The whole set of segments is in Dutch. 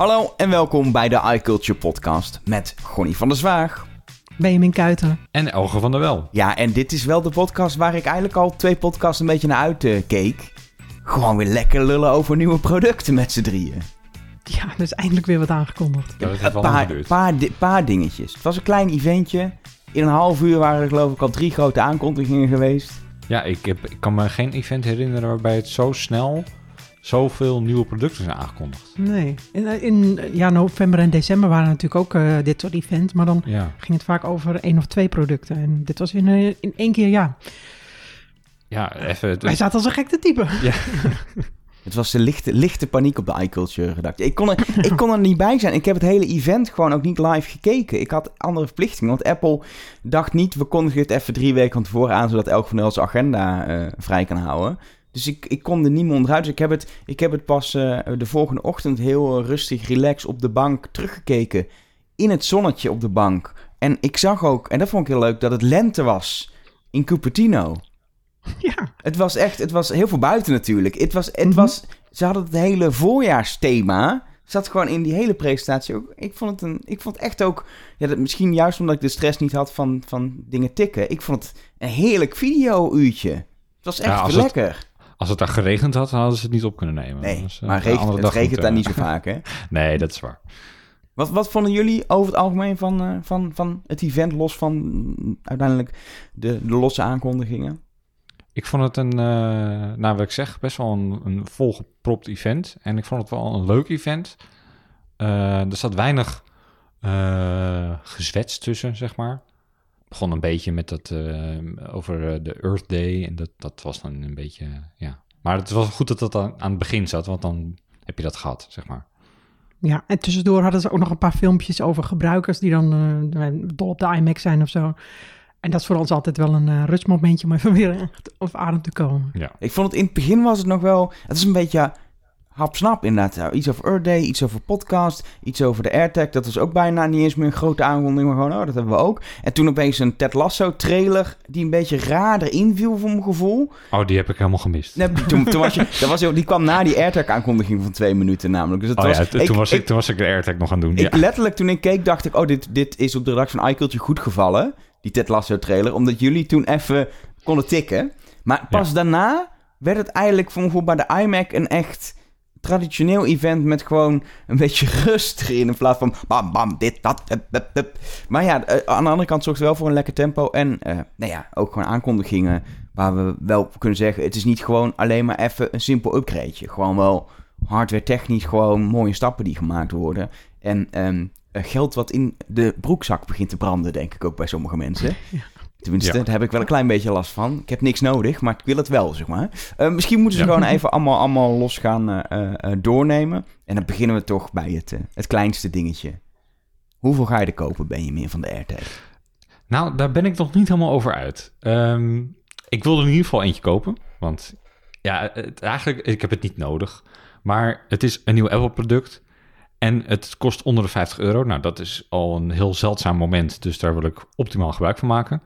Hallo en welkom bij de iCulture podcast met Gonnie van der Zwaag. Benjamin Kuiten. En Elge van der Wel. Ja, en dit is wel de podcast waar ik eigenlijk al twee podcasts een beetje naar uitkeek. Gewoon weer lekker lullen over nieuwe producten met z'n drieën. Ja, er is eindelijk weer wat aangekondigd. Ja, Een paar, paar, di- paar dingetjes. Het was een klein eventje. In een half uur waren er geloof ik al drie grote aankondigingen geweest. Ja, ik, heb, ik kan me geen event herinneren waarbij het zo snel zoveel nieuwe producten zijn aangekondigd. Nee. In, in ja, november en december waren natuurlijk ook eh, dit soort events. Maar dan Ja, ging het vaak over één of twee producten. En dit was in, eh, in één keer, ja. ja even... het- Wij zaten als een gek te typen. Het was de lichte, lichte paniek op de iCulture redactie. Ik kon, er, ik kon er niet bij zijn. Ik heb het hele event gewoon ook niet live gekeken. Ik had andere verplichtingen. Want Apple dacht niet, we kondigen het even drie weken van tevoren aan... zodat elk van ons agenda eh, vrij kan houden. Dus ik, ik kon er niet meer onderuit. Dus ik heb het, ik heb het pas eh, de volgende ochtend heel rustig, relaxed op de bank teruggekeken. In het zonnetje op de bank. En ik zag ook, en dat vond ik heel leuk, dat het lente was in Cupertino. Ja. Het was echt, het was heel veel buiten natuurlijk. Het was, het Mhm. was, ze hadden het hele voorjaarsthema. Zat gewoon in die hele presentatie ook. Ik vond het, een, ik vond het echt ook, ja, dat, misschien juist omdat ik de stress niet had van, van dingen tikken. Ik vond het een heerlijk video-uurtje. Het was echt Ja, als het- lekker. Als het daar geregend had, dan hadden ze het niet op kunnen nemen. Nee, is, eh, maar regent, het regent daar moeten- niet zo vaak, hè? Nee, dat is waar. Wat, wat vonden jullie over het algemeen van, eh, van, van het event, los van mm, uiteindelijk de, de losse aankondigingen? Ik vond het een, eh, nou wat ik zeg, best wel een, een volgepropt event. En ik vond het wel een leuk event. Eh, er zat weinig eh gezwets tussen, zeg maar. Begon een beetje met dat eh, over eh, de Earth Day. En dat, dat was dan een beetje, ja. Maar het was goed dat dat aan, aan het begin zat, want dan heb je dat gehad, zeg maar. Ja, en tussendoor hadden ze ook nog een paar filmpjes over gebruikers die dan eh, dol op de iMac zijn of zo. En dat is voor ons altijd wel een eh, rustmomentje om even weer echt op adem te komen. Ja. Ik vond het in het begin was het nog wel. Het is een beetje hapsnap inderdaad. Iets over Earth Day, iets over podcast, iets over de AirTag. Dat was ook bijna niet eens meer een grote aankondiging. Maar gewoon, oh, dat hebben we ook. En toen opeens een Ted Lasso trailer die een beetje raar erin viel voor mijn gevoel. Oh, die heb ik helemaal gemist. Nee, toen, toen was je, dat was, die kwam na die AirTag aankondiging van twee minuten namelijk. Dus het oh was, ja, toen, was ik, toen was ik de AirTag nog aan het doen. ik, ja. letterlijk toen ik keek, dacht ik, oh, dit, dit is op de redactie van iCulture goed gevallen. Die Ted Lasso trailer. Omdat jullie toen even konden tikken. Maar pas daarna werd het eigenlijk voor bij de iMac een echt traditioneel event met gewoon een beetje rust erin. In plaats van bam, bam, dit, dat. Maar ja, eh, aan de andere kant zorgt het wel voor een lekker tempo. En eh, nou ja, ook gewoon aankondigingen waar we wel kunnen zeggen... het is niet gewoon alleen maar even een simpel upgradeje. Gewoon wel hardware technisch gewoon mooie stappen die gemaakt worden. En ehm, eh, geld wat in de broekzak begint te branden, denk ik ook bij sommige mensen. Tenminste, Ja. daar heb ik wel een klein beetje last van. Ik heb niks nodig, maar ik wil het wel, zeg maar. Eh, misschien moeten ze Ja. gewoon even allemaal, allemaal los gaan eh, eh, doornemen. En dan beginnen we toch bij het, het kleinste dingetje. Hoeveel ga je er kopen, Benjamin, van de AirTag? Nou, daar ben ik nog niet helemaal over uit. Ehm, ik wilde er in ieder geval eentje kopen. Want ja, het, eigenlijk, ik heb het niet nodig. Maar het is een nieuw Apple-product. En het kost onder de 50 euro. Nou, dat is al een heel zeldzaam moment. Dus daar wil ik optimaal gebruik van maken.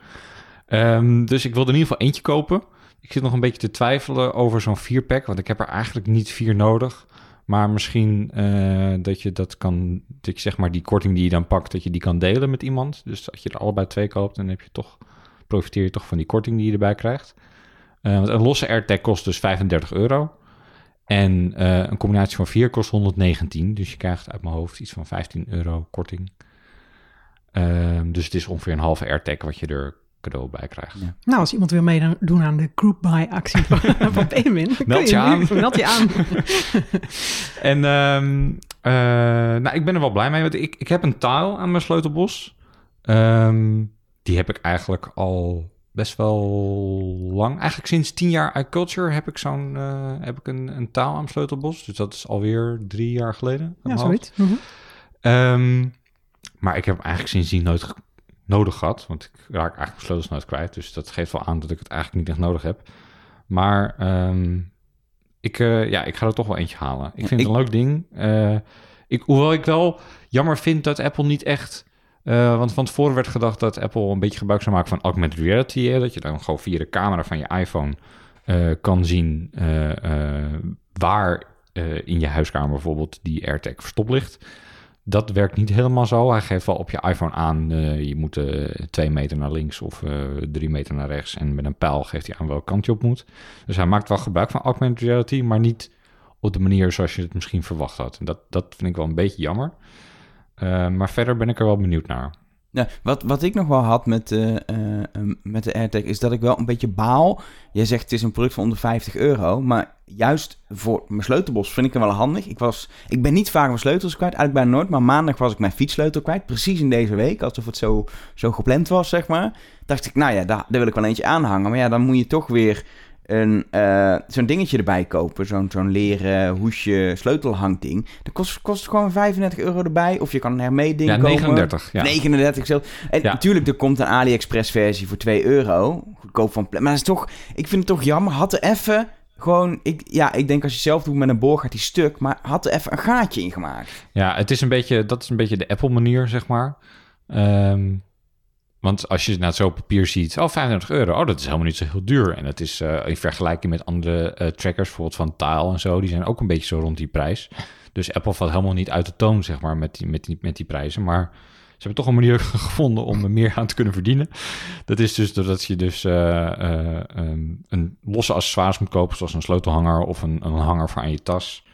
Ehm, dus ik wilde in ieder geval eentje kopen. Ik zit nog een beetje te twijfelen over zo'n 4-pack. Want ik heb er eigenlijk niet vier nodig. Maar misschien eh, dat je dat kan, dat je zeg maar die korting die je dan pakt, dat je die kan delen met iemand. Dus als je er allebei twee koopt, dan heb je toch, profiteer je toch van die korting die je erbij krijgt. Eh, want een losse AirTag kost dus 35 euro. En eh, een combinatie van vier kost 119. Dus je krijgt uit mijn hoofd iets van 15 euro korting. Ehm, dus het is ongeveer een halve AirTag wat je er cadeau bij krijgt. Ja. Nou, als iemand wil meedoen aan de group buy actie van, van kun Meld je nu- aan. Meld je aan. En ehm, eh, nou, ik ben er wel blij mee. Want ik, ik heb een tile aan mijn sleutelbos. Ehm, die heb ik eigenlijk al best wel lang. Eigenlijk sinds tien jaar iCulture heb ik zo'n eh, heb ik een, een taal aan sleutelbos. Dus dat is alweer drie jaar geleden. Ja, zoiets. Mhm. Ehm, maar ik heb hem eigenlijk sindsdien nooit nodig gehad. Want ik raak eigenlijk mijn sleutels nooit kwijt. Dus dat geeft wel aan dat ik het eigenlijk niet echt nodig heb. Maar ehm, ik, eh, ja, ik ga er toch wel eentje halen. Ik Ja, vind het een leuk ding. Eh, ik, hoewel ik wel jammer vind dat Apple niet echt... eh, want van tevoren werd gedacht dat Apple een beetje gebruik zou maken van augmented reality. Dat je dan gewoon via de camera van je iPhone eh, kan zien eh, waar in je huiskamer bijvoorbeeld die AirTag verstoplicht. Dat werkt niet helemaal zo. Hij geeft wel op je iPhone aan, je moet twee meter naar links of drie meter naar rechts. En met een pijl geeft hij aan welke kant je op moet. Dus hij maakt wel gebruik van augmented reality, maar niet op de manier zoals je het misschien verwacht had. En dat, dat vind ik wel een beetje jammer. Eh, maar verder ben ik er wel benieuwd naar. Ja, wat, wat ik nog wel had met, eh, met de AirTag is dat ik wel een beetje baal. Jij zegt het is een product van onder 50 euro, maar juist voor mijn sleutelbos vind ik hem wel handig. Ik, was, ik ben niet vaak mijn sleutels kwijt, eigenlijk bijna nooit, maar maandag was ik mijn fietssleutel kwijt. Precies in deze week, alsof het zo, zo gepland was, zeg maar. Dacht ik, nou ja, daar, daar wil ik wel eentje aanhangen. Maar ja, dan moet je toch weer een, eh, zo'n dingetje erbij kopen. Zo'n zo'n leren hoesje sleutelhangding. Dat kost, kost gewoon 35 euro erbij. Of je kan een hermee ding Ja, kopen. 39. Ja. 39 zelf. En Ja. natuurlijk, er komt een AliExpress versie voor 2 euro. Goedkoop van Maar dat is toch, ik vind het toch jammer. Had er even gewoon, ik, ja, ik denk als je zelf doet met een boor gaat die stuk. Maar had er even een gaatje in gemaakt. Ja, het is een beetje, dat is een beetje de Apple-manier, zeg maar. Ehm, want als je naar zo'n papier ziet, oh, 35 euro, oh, dat is helemaal niet zo heel duur. En dat is eh, in vergelijking met andere eh, trackers, bijvoorbeeld van Tile en zo, die zijn ook een beetje zo rond die prijs. Dus Apple valt helemaal niet uit de toon, zeg maar, met die, met die, met die prijzen. Maar ze hebben toch een manier gevonden om er meer aan te kunnen verdienen. Dat is dus doordat je dus eh, eh, een, een losse accessoires moet kopen, zoals een sleutelhanger of een, een hanger voor aan je tas.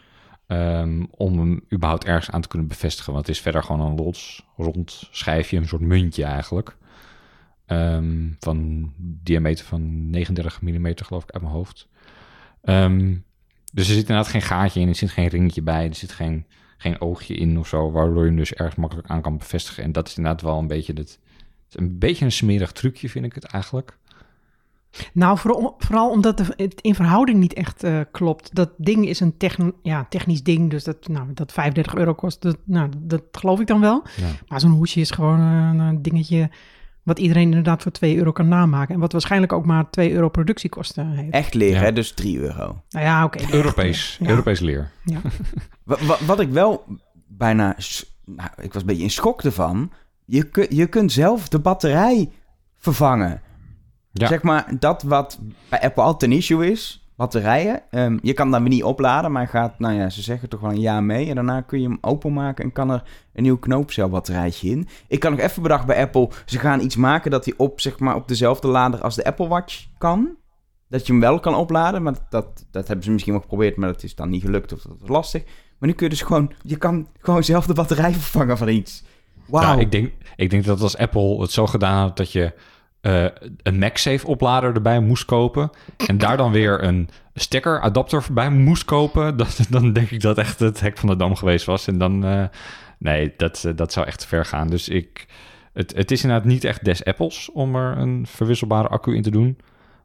Ehm, om hem überhaupt ergens aan te kunnen bevestigen. Want het is verder gewoon een los, rond schijfje, een soort muntje eigenlijk. Ehm, van diameter van 39 mm geloof ik uit mijn hoofd. Ehm, dus er zit inderdaad geen gaatje in, er zit geen ringetje bij, er zit geen, geen oogje in of zo, waardoor je hem dus erg makkelijk aan kan bevestigen. En dat is inderdaad wel een beetje, het, een, beetje een smerig trucje, vind ik het eigenlijk. Nou, vooral, vooral omdat het in verhouding niet echt eh, klopt. Dat ding is een techn- ja, technisch ding, dus dat, nou, dat 35 euro kost, dat, nou, dat geloof ik dan wel. Ja. Maar zo'n hoesje is gewoon een, een dingetje wat iedereen inderdaad voor 2 euro kan namaken. En wat waarschijnlijk ook maar 2 euro productiekosten heeft. Echt leren, Ja. hè, dus 3 euro. Nou ja, oké. Europees, ja. Europees leer. Ja. Wa- wa- wat ik wel bijna... Nou, ik was een beetje in schok ervan. Je, kun, je kunt zelf de batterij vervangen. Ja. Zeg maar, dat wat bij Apple altijd een issue is, batterijen. Ehm, je kan dan weer niet opladen, maar gaat, nou ja, ze zeggen toch wel een jaar mee. En daarna kun je hem openmaken en kan er een nieuw knoopcelbatterijtje in. Ik kan nog even bedacht bij Apple, ze gaan iets maken dat hij op, zeg maar, op dezelfde lader als de Apple Watch kan. Dat je hem wel kan opladen, maar dat, dat hebben ze misschien wel geprobeerd, maar dat is dan niet gelukt of dat is lastig. Maar nu kun je dus gewoon, je kan gewoon zelf de batterij vervangen van iets. Wauw. Ja, ik, denk, ik denk dat als Apple het zo gedaan had dat je eh, een MagSafe oplader erbij moest kopen en daar dan weer een stekker adapter bij moest kopen, dat, dan denk ik dat echt het hek van de dam geweest was. En dan, eh, nee, dat, eh, dat zou echt te ver gaan. Dus ik, het, het is inderdaad niet echt des Apples om er een verwisselbare accu in te doen.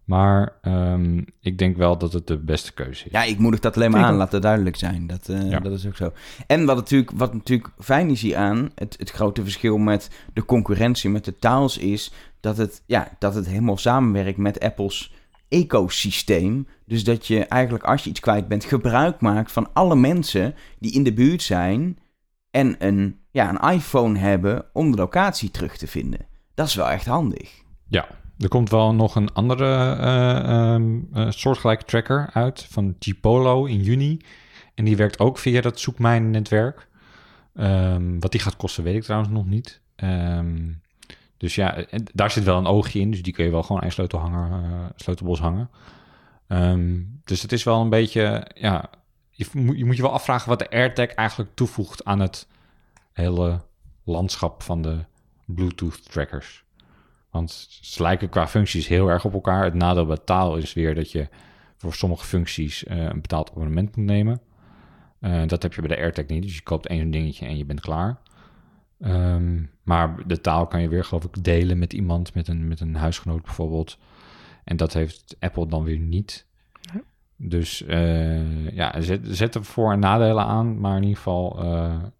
Maar ehm, ik denk wel dat het de beste keuze is. Ja, ik moedig dat alleen maar aan, laat het duidelijk zijn. Dat, eh, Ja. dat is ook zo. En wat natuurlijk, wat natuurlijk fijn is hier aan, het, het grote verschil met de concurrentie, met de taals, is dat het, ja, dat het helemaal samenwerkt met Apples ecosysteem. Dus dat je eigenlijk als je iets kwijt bent, gebruik maakt van alle mensen die in de buurt zijn en een, ja, een iPhone hebben om de locatie terug te vinden. Dat is wel echt handig. Ja, er komt wel nog een andere eh, ehm, eh, soortgelijke tracker uit van Gpolo in juni. En die werkt ook via dat zoekmijnnetwerk. Ehm wat die gaat kosten, weet ik trouwens nog niet. Ehm, dus ja, en daar zit wel een oogje in, dus die kun je wel gewoon aan eh, sleutelbos hangen. Dus het is wel een beetje, ja, je moet je wel afvragen wat de AirTag eigenlijk toevoegt aan het hele landschap van de Bluetooth trackers. Want ze lijken qua functies heel erg op elkaar. Het nadeel bij taal is weer dat je voor sommige functies eh, een betaald abonnement moet nemen. Eh, dat heb je bij de AirTag niet. Dus je koopt één dingetje en je bent klaar. Ehm, maar de taal kan je weer, geloof ik, delen met iemand, met een, met een huisgenoot bijvoorbeeld. En dat heeft Apple dan weer niet. Ja. Dus eh, ja, zet, zet er voor- en nadelen aan. Maar in ieder geval,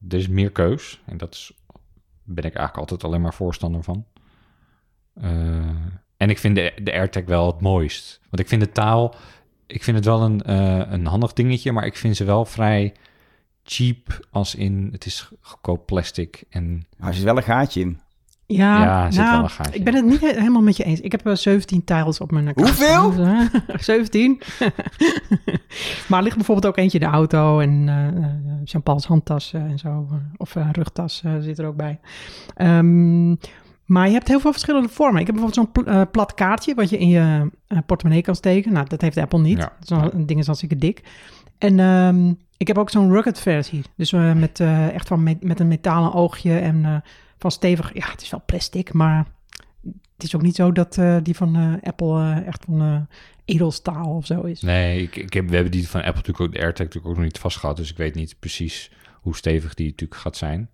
er is meer keus. En dat is, ben ik eigenlijk altijd alleen maar voorstander van. Eh, en ik vind de, de AirTag wel het mooist. Want ik vind de taal, ik vind het wel een, eh, een handig dingetje, maar ik vind ze wel vrij cheap als in het is goedkoop plastic en Maar er zit wel een gaatje in. Ja, Ja, zit nou, wel een gaatje. ik ben het niet he- helemaal met je eens. Ik heb eh, 17 tiles op mijn account. Hoeveel? staan, dus, 17. maar er ligt bijvoorbeeld ook eentje in de auto en eh, eh, Jean-Paul's handtas eh, en zo. of eh, rugtas eh, zit er ook bij. Ehm, maar je hebt heel veel verschillende vormen. Ik heb bijvoorbeeld zo'n pl- eh, plat kaartje wat je in je eh, portemonnee kan steken. Nou, dat heeft Apple niet. Ja. Zo'n ding is hartstikke dik. En ehm, ik heb ook zo'n rugged versie. Dus eh, met echt van met, met een metalen oogje en van stevig. Ja, het is wel plastic, maar het is ook niet zo dat die van Apple echt van edelstaal of zo is. Nee, ik, ik heb, we hebben die van Apple natuurlijk ook, de AirTag natuurlijk ook nog niet vastgehad. Dus ik weet niet precies hoe stevig die natuurlijk gaat zijn.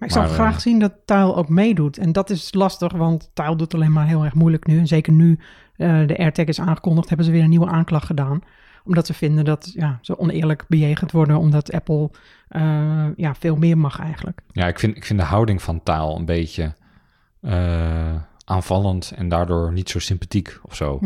Maar ik zou Maar, graag eh, zien dat Tile ook meedoet. En dat is lastig, want Tile doet alleen maar heel erg moeilijk nu. En zeker nu eh, de AirTag is aangekondigd, hebben ze weer een nieuwe aanklacht gedaan. Omdat ze vinden dat ja, ze oneerlijk bejegend worden, omdat Apple eh, ja, veel meer mag eigenlijk. Ja, ik vind, ik vind de houding van taal een beetje aanvallend en daardoor niet zo sympathiek of zo.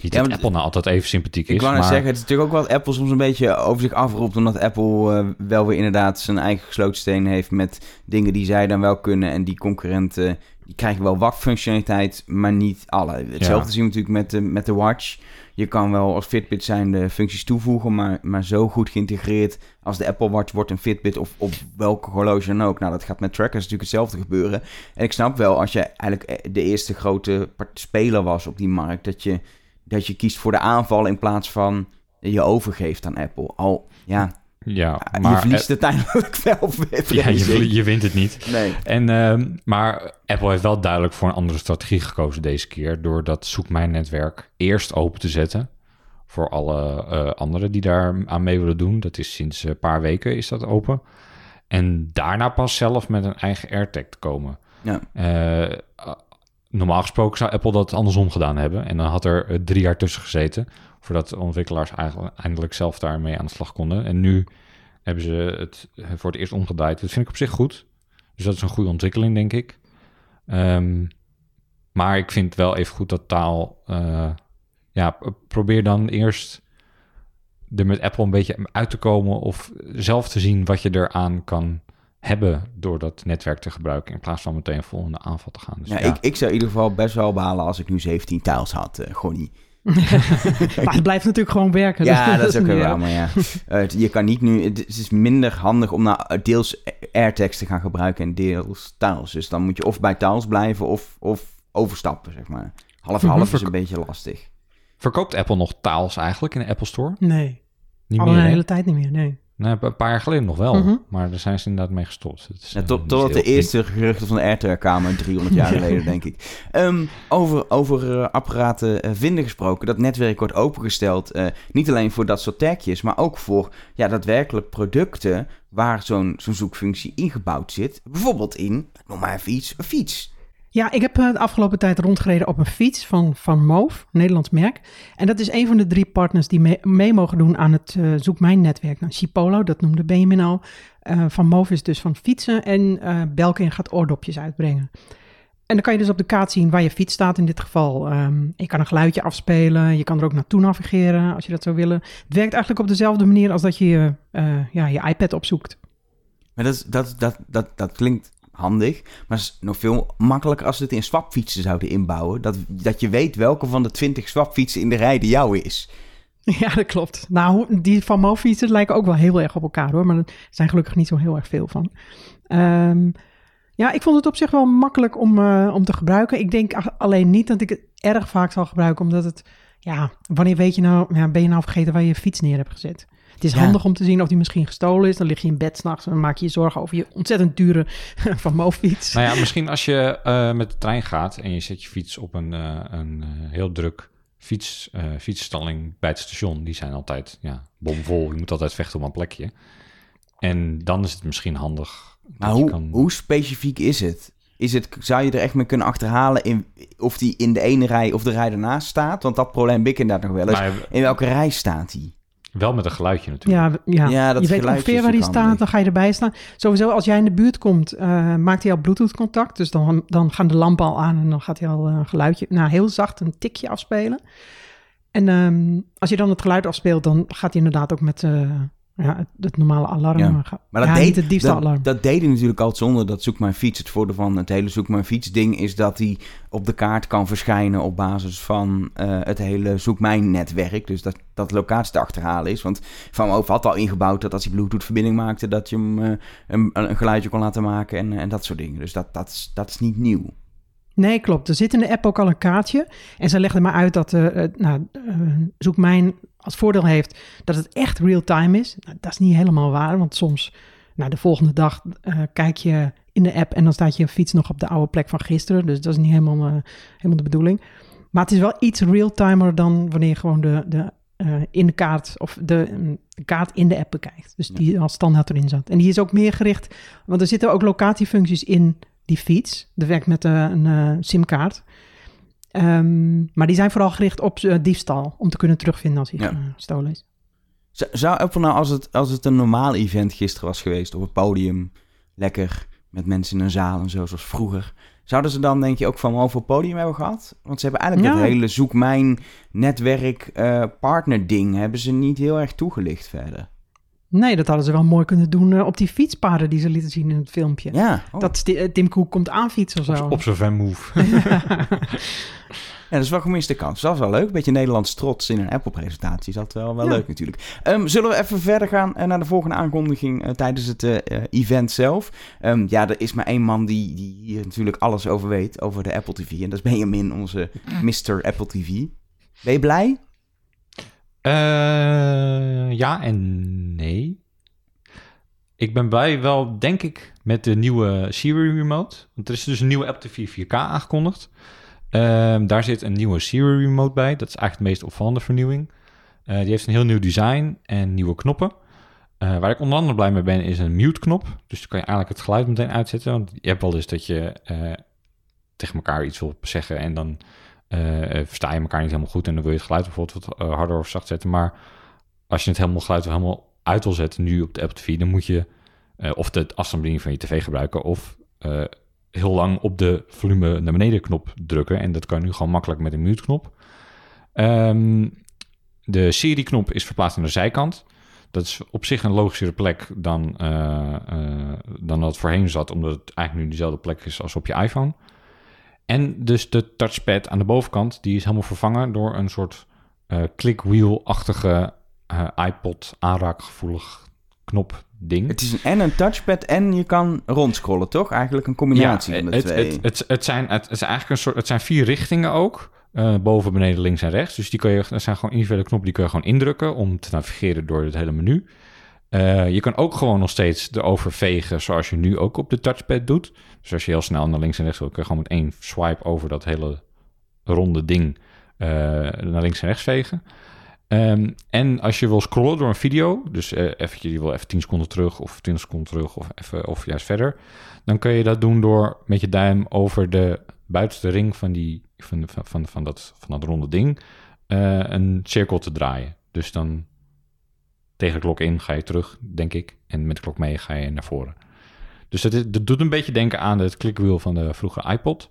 Niet Ja, dat Apple nou altijd even sympathiek is, Ik wou net maar zeggen, het is natuurlijk ook wat Apple soms een beetje over zich afroept. Omdat Apple eh, wel weer inderdaad zijn eigen gesloten steen heeft met dingen die zij dan wel kunnen. En die concurrenten, die krijgen wel wat functionaliteit, maar niet alle. Hetzelfde Ja. zien we natuurlijk met de, met de Watch. Je kan wel als Fitbit zijn de functies toevoegen, maar, maar zo goed geïntegreerd als de Apple Watch wordt een Fitbit of op welke horloge dan ook. Nou, dat gaat met trackers natuurlijk hetzelfde gebeuren. En ik snap wel, als je eigenlijk eh, de eerste grote speler was op die markt, dat je, dat je kiest voor de aanval in plaats van je overgeeft aan Apple. Al, ja, ja, je maar verliest uiteindelijk wel. ja, je, je wint het niet. Nee. En, ehm, maar Apple heeft wel duidelijk voor een andere strategie gekozen deze keer. Door dat Zoek Mijn Netwerk eerst open te zetten. Voor alle eh, anderen die daar aan mee willen doen. Dat is sinds een paar weken is dat open. En daarna pas zelf met een eigen AirTag te komen. Ja. Eh, normaal gesproken zou Apple dat andersom gedaan hebben. En dan had er eh, drie jaar tussen gezeten. Voordat de ontwikkelaars eigenlijk eindelijk zelf daarmee aan de slag konden. En nu hebben ze het eh, voor het eerst omgedraaid. Dat vind ik op zich goed. Dus dat is een goede ontwikkeling, denk ik. Ehm, maar ik vind wel even goed dat taal... eh, ja, probeer dan eerst er met Apple een beetje uit te komen... of zelf te zien wat je eraan kan hebben... door dat netwerk te gebruiken... in plaats van meteen een volgende aanval te gaan. Dus Ja, Ik, ik zou in ieder geval best wel balen als ik nu 17 tiles had, eh gewoon niet. Maar het blijft natuurlijk gewoon werken. Ja, dat is ook wel waar, maar ja. Eh, het- je kan niet nu... Het is minder handig om nou deels AirTags te gaan gebruiken en deels tiles. Dus dan moet je of bij tiles blijven of, of overstappen, zeg maar. Half-half is een beetje lastig. Verkoopt Apple nog taals eigenlijk in de Apple Store? Nee, Niet al meer, een hè? hele tijd niet meer, nee. Nee, een paar jaar geleden nog wel. Mhm. Maar daar zijn ze inderdaad mee gestopt. Het is, Ja, eh, tot, totdat de eerste geruchten van de AirTag-kamer 300 jaar geleden, denk ik. Ehm, over over eh, apparaten eh, vinden gesproken. Dat netwerk wordt opengesteld. eh, niet alleen voor dat soort tagjes, maar ook voor ja, daadwerkelijk producten waar zo'n zo'n zoekfunctie ingebouwd zit. Bijvoorbeeld in, noem maar even iets, een fiets. Ja, ik heb eh, de afgelopen tijd rondgereden op een fiets van, van Moof, Nederlands merk. En dat is een van de drie partners die mee, mogen doen aan het eh, Zoek Mijn netwerk. Nou, Chipolo, dat noemde Benjamin al. Eh, van Moof is dus van fietsen en eh Belkin gaat oordopjes uitbrengen. En dan kan je dus op de kaart zien waar je fiets staat in dit geval. Ehm, je kan een geluidje afspelen, je kan er ook naartoe navigeren als je dat zou willen. Het werkt eigenlijk op dezelfde manier als dat je je, ja, je iPad opzoekt. Maar dat, is- dat, dat, dat, dat klinkt handig, maar het is nog veel makkelijker als ze het in swapfietsen zouden inbouwen. Dat, dat je weet welke van de 20 swapfietsen in de rij de jouwe is. Ja, dat klopt. Nou, die van Mofietsen lijken ook wel heel erg op elkaar hoor. Maar er zijn gelukkig niet zo heel erg veel van. Ehm, ja, ik vond het op zich wel makkelijk om, eh, om te gebruiken. Ik denk alleen niet dat ik het erg vaak zal gebruiken. Omdat het, ja, wanneer weet je nou, ja, ben je nou vergeten waar je je fiets neer hebt gezet? Het is Ja. handig om te zien of die misschien gestolen is. Dan lig je in bed s'nachts en dan maak je je zorgen over je ontzettend dure van Mofiets. Nou ja, misschien als je eh, met de trein gaat en je zet je fiets op een, eh, een eh, heel druk fiets, eh, fietsstalling bij het station. Die zijn altijd ja, bomvol. Je moet altijd vechten om een plekje. En dan is het misschien handig. Maar hoe, kan- hoe specifiek is het? Is het? Zou je er echt mee kunnen achterhalen in, of die in de ene rij of de rij ernaast staat? Want dat probleem heb ik inderdaad nog wel eens. Maar In welke rij staat die? Wel met een geluidje natuurlijk. Ja, ja. Ja, dat je weet geluidje ongeveer waar ook staat, dan ga je erbij staan. Sowieso, als jij in de buurt komt, eh, maakt hij al Bluetooth-contact. Dus dan, dan gaan de lampen al aan en dan gaat hij al eh, een geluidje, nou heel zacht, een tikje afspelen. En ehm, als je dan het geluid afspeelt, dan gaat hij inderdaad ook met, eh, Ja, het, het normale alarm. Ja. Maar, Maar dat, ja, deed, niet het diefste dat, alarm. dat deed hij natuurlijk al zonder dat Zoek Mijn Fiets. Het voordeel van het hele Zoek Mijn Fiets ding is dat hij op de kaart kan verschijnen op basis van eh, het hele Zoek Mijn netwerk. Dus dat, dat locatie te achterhalen is. Want Van Moof had al ingebouwd dat als hij Bluetooth verbinding maakte, dat je hem eh, een, een geluidje kon laten maken en, en dat soort dingen. Dus dat, dat, is, dat is niet nieuw. Nee, klopt. Er zit in de app ook al een kaartje. En ze legden maar uit dat eh, nou, Zoek Mijn als voordeel heeft dat het echt real-time is. Nou, dat is niet helemaal waar, want soms, nou, de volgende dag eh, kijk je in de app en dan staat je fiets nog op de oude plek van gisteren. Dus dat is niet helemaal, eh, helemaal de bedoeling. Maar het is wel iets real-timer dan wanneer je gewoon de, de, eh, in de kaart of de, mm, de kaart in de app bekijkt. Dus die als standaard erin zat. En die is ook meer gericht, want er zitten ook locatiefuncties in die fiets. Dat werkt met een simkaart. Ehm, maar die zijn vooral gericht op eh, diefstal, om te kunnen terugvinden als hij Ja. eh, gestolen is. Zou Apple nou, als het, als het een normaal event gisteren was geweest, op het podium, lekker met mensen in een zaal en zo, zoals vroeger, zouden ze dan, denk je, ook van over het podium hebben gehad? Want ze hebben eigenlijk Ja. het hele zoek mijn netwerk eh, partner ding, hebben ze niet heel erg toegelicht verder. Nee, dat hadden ze wel mooi kunnen doen eh, op die fietspaden die ze lieten zien in het filmpje. Ja, oh. Dat eh, Tim Cook komt aanfietsen of zo. Op zijn van move. ja, dat is wel gemiste kans. Dat is wel leuk. Beetje Nederlands trots in een Apple-presentatie. Is dat wel, wel Ja. leuk natuurlijk. Ehm, zullen we even verder gaan eh, naar de volgende aankondiging tijdens het event zelf? Ehm, ja, er is maar één man die, die hier natuurlijk alles over weet, over de Apple TV. En dat is Benjamin, onze Mr. Apple TV. Ben je blij? Eh, ja en nee. Ik ben blij wel, denk ik, met de nieuwe Siri Remote. Want er is dus een nieuwe Apple TV 4K aangekondigd. Ehm, daar zit een nieuwe Siri Remote bij. Dat is eigenlijk de meest opvallende vernieuwing. Eh, die heeft een heel nieuw design en nieuwe knoppen. Eh, waar ik onder andere blij mee ben, is een mute-knop. Dus dan kan je eigenlijk het geluid meteen uitzetten. Want je hebt wel eens dat je eh, tegen elkaar iets wil zeggen en dan versta je elkaar niet helemaal goed en dan wil je het geluid bijvoorbeeld wat harder of zacht zetten. Maar als je het helemaal geluid helemaal uit wil zetten nu op de Apple TV, dan moet je eh, of de afstandsbediening van je tv gebruiken of eh, heel lang op de volume naar beneden knop drukken. En dat kan nu gewoon makkelijk met een mute knop. Ehm, de Siri knop is verplaatst aan de zijkant. Dat is op zich een logischere plek dan, eh, dan dat voorheen zat, omdat het eigenlijk nu dezelfde plek is als op je iPhone. En dus de touchpad aan de bovenkant, die is helemaal vervangen door een soort eh clickwheel-achtige eh, iPod aanraakgevoelig knop ding. Het is een, en een touchpad en je kan rondscrollen, toch? Eigenlijk een combinatie van de het, twee. Het, het, het, zijn, het, is eigenlijk een soort, het zijn vier richtingen ook. eh, boven, beneden, links en rechts. Dus die kun je, dat zijn gewoon individuele knoppen, die kun je gewoon indrukken om te navigeren door het hele menu. Eh, je kan ook gewoon nog steeds erover vegen, zoals je nu ook op de touchpad doet. Dus als je heel snel naar links en rechts wil, kun je gewoon met één swipe over dat hele ronde ding naar links en rechts vegen. Ehm, en als je wil scrollen door een video, dus eh eventjes, je wil even 10 seconden terug of 20 seconden terug of, even, of juist verder, dan kun je dat doen door met je duim over de buitenste ring van, die, van, van, van, dat, van dat ronde ding eh, een cirkel te draaien. Dus dan tegen de klok in ga je terug, denk ik. En met de klok mee ga je naar voren. Dus dat, dat doet een beetje denken aan het clickwheel van de vroegere iPod.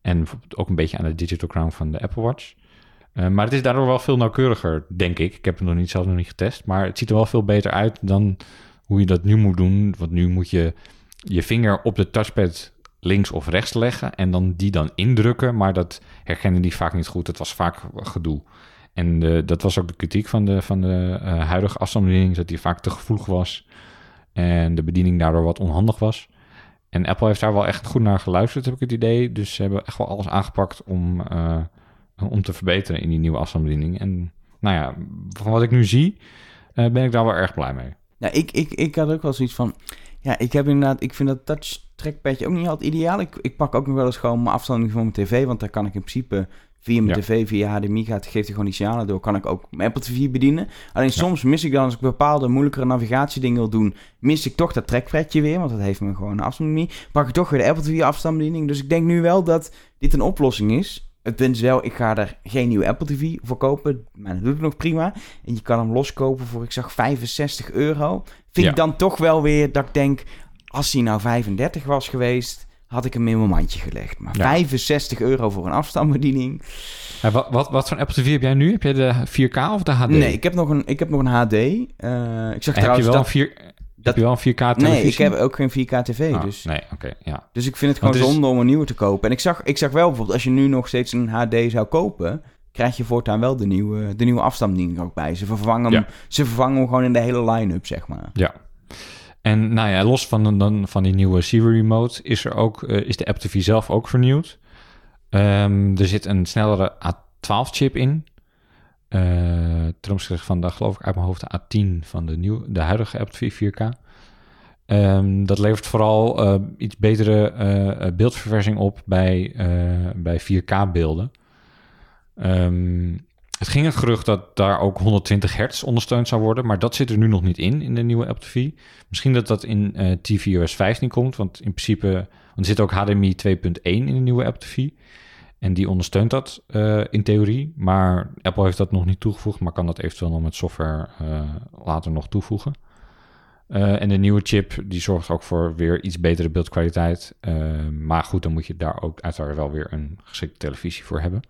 En ook een beetje aan de Digital Crown van de Apple Watch. Uh, maar het is daardoor wel veel nauwkeuriger, denk ik. Ik heb het nog niet, zelf nog niet getest. Maar het ziet er wel veel beter uit dan hoe je dat nu moet doen. Want nu moet je je vinger op de touchpad links of rechts leggen en dan die dan indrukken. Maar dat herkennen die vaak niet goed. Het was vaak gedoe. En dat was ook de kritiek van de, van de uh, huidige afstandsbediening, dat die vaak te gevoelig was. En de bediening daardoor wat onhandig was. En Apple heeft daar wel echt goed naar geluisterd, heb ik het idee. Dus ze hebben echt wel alles aangepakt om, uh, om te verbeteren in die nieuwe afstandsbediening. En nou ja, van wat ik nu zie, uh, ben ik daar wel erg blij mee. Ja, ik, ik, ik had ook wel zoiets van... Ja, ik heb inderdaad... Ik vind dat touch trackpadje ook niet altijd ideaal. Ik, ik pak ook nog wel eens gewoon mijn afstand van mijn tv. Want daar kan ik in principe via mijn ja. tv, via HDMI gaat, geeft hij gewoon die signalen door. Kan ik ook mijn Apple TV bedienen. Alleen ja. soms mis ik dan, als ik bepaalde moeilijkere navigatiedingen wil doen, mis ik toch dat trackpadje weer. Want dat heeft me gewoon een afstandsbediening. Pak ik toch weer de Apple TV afstandsbediening. Dus ik denk nu wel dat dit een oplossing is. Het punt is wel, ik ga er geen nieuwe Apple TV voor kopen. Maar dat doe ik nog prima. En je kan hem loskopen voor, ik zag, 65 euro. Vind ja. ik dan toch wel weer dat ik denk, als hij nou 35 was geweest, had ik hem in mijn mandje gelegd. Maar Ja. 65 euro voor een afstandsbediening. Ja, wat, wat, wat voor Apple TV heb jij nu? Heb jij de 4K of de HD? Nee, ik heb nog een, ik heb nog een HD. Eh, ik zag En heb je trouwens wel dat... een 4, heb je wel een 4K televisie? Nee, ik heb ook geen 4K TV. Ah, dus, Nee, oké, ja. dus ik vind het gewoon het is- zonde om een nieuwe te kopen. En ik zag, ik zag wel bijvoorbeeld, als je nu nog steeds een HD zou kopen... krijg je voortaan wel de nieuwe, de nieuwe ook bij. Ze vervangen, hem, Ja. ze vervangen hem gewoon in de hele line-up, zeg maar. Ja. En nou ja, los van, dan, van die nieuwe Siri remote is, er ook, eh, is de Apple TV zelf ook vernieuwd. Ehm, er zit een snellere A12-chip in. Eh ten opzichte van de, geloof ik uit mijn hoofd, de A10 van de, nieuw, de huidige Apple TV 4K. Ehm, dat levert vooral eh, iets betere eh, beeldverversing op bij, bij 4K-beelden. Ehm, het ging het gerucht dat daar ook 120 hertz ondersteund zou worden, maar dat zit er nu nog niet in, in de nieuwe Apple TV. Misschien dat dat in eh tvOS 15 komt, want in principe, want er zit ook HDMI 2.1 in de nieuwe Apple TV. En die ondersteunt dat eh, in theorie, maar Apple heeft dat nog niet toegevoegd, maar kan dat eventueel nog met software eh, later nog toevoegen. Eh, en de nieuwe chip die zorgt ook voor weer iets betere beeldkwaliteit. Maar goed, dan moet je daar ook uiteraard wel weer een geschikte televisie voor hebben.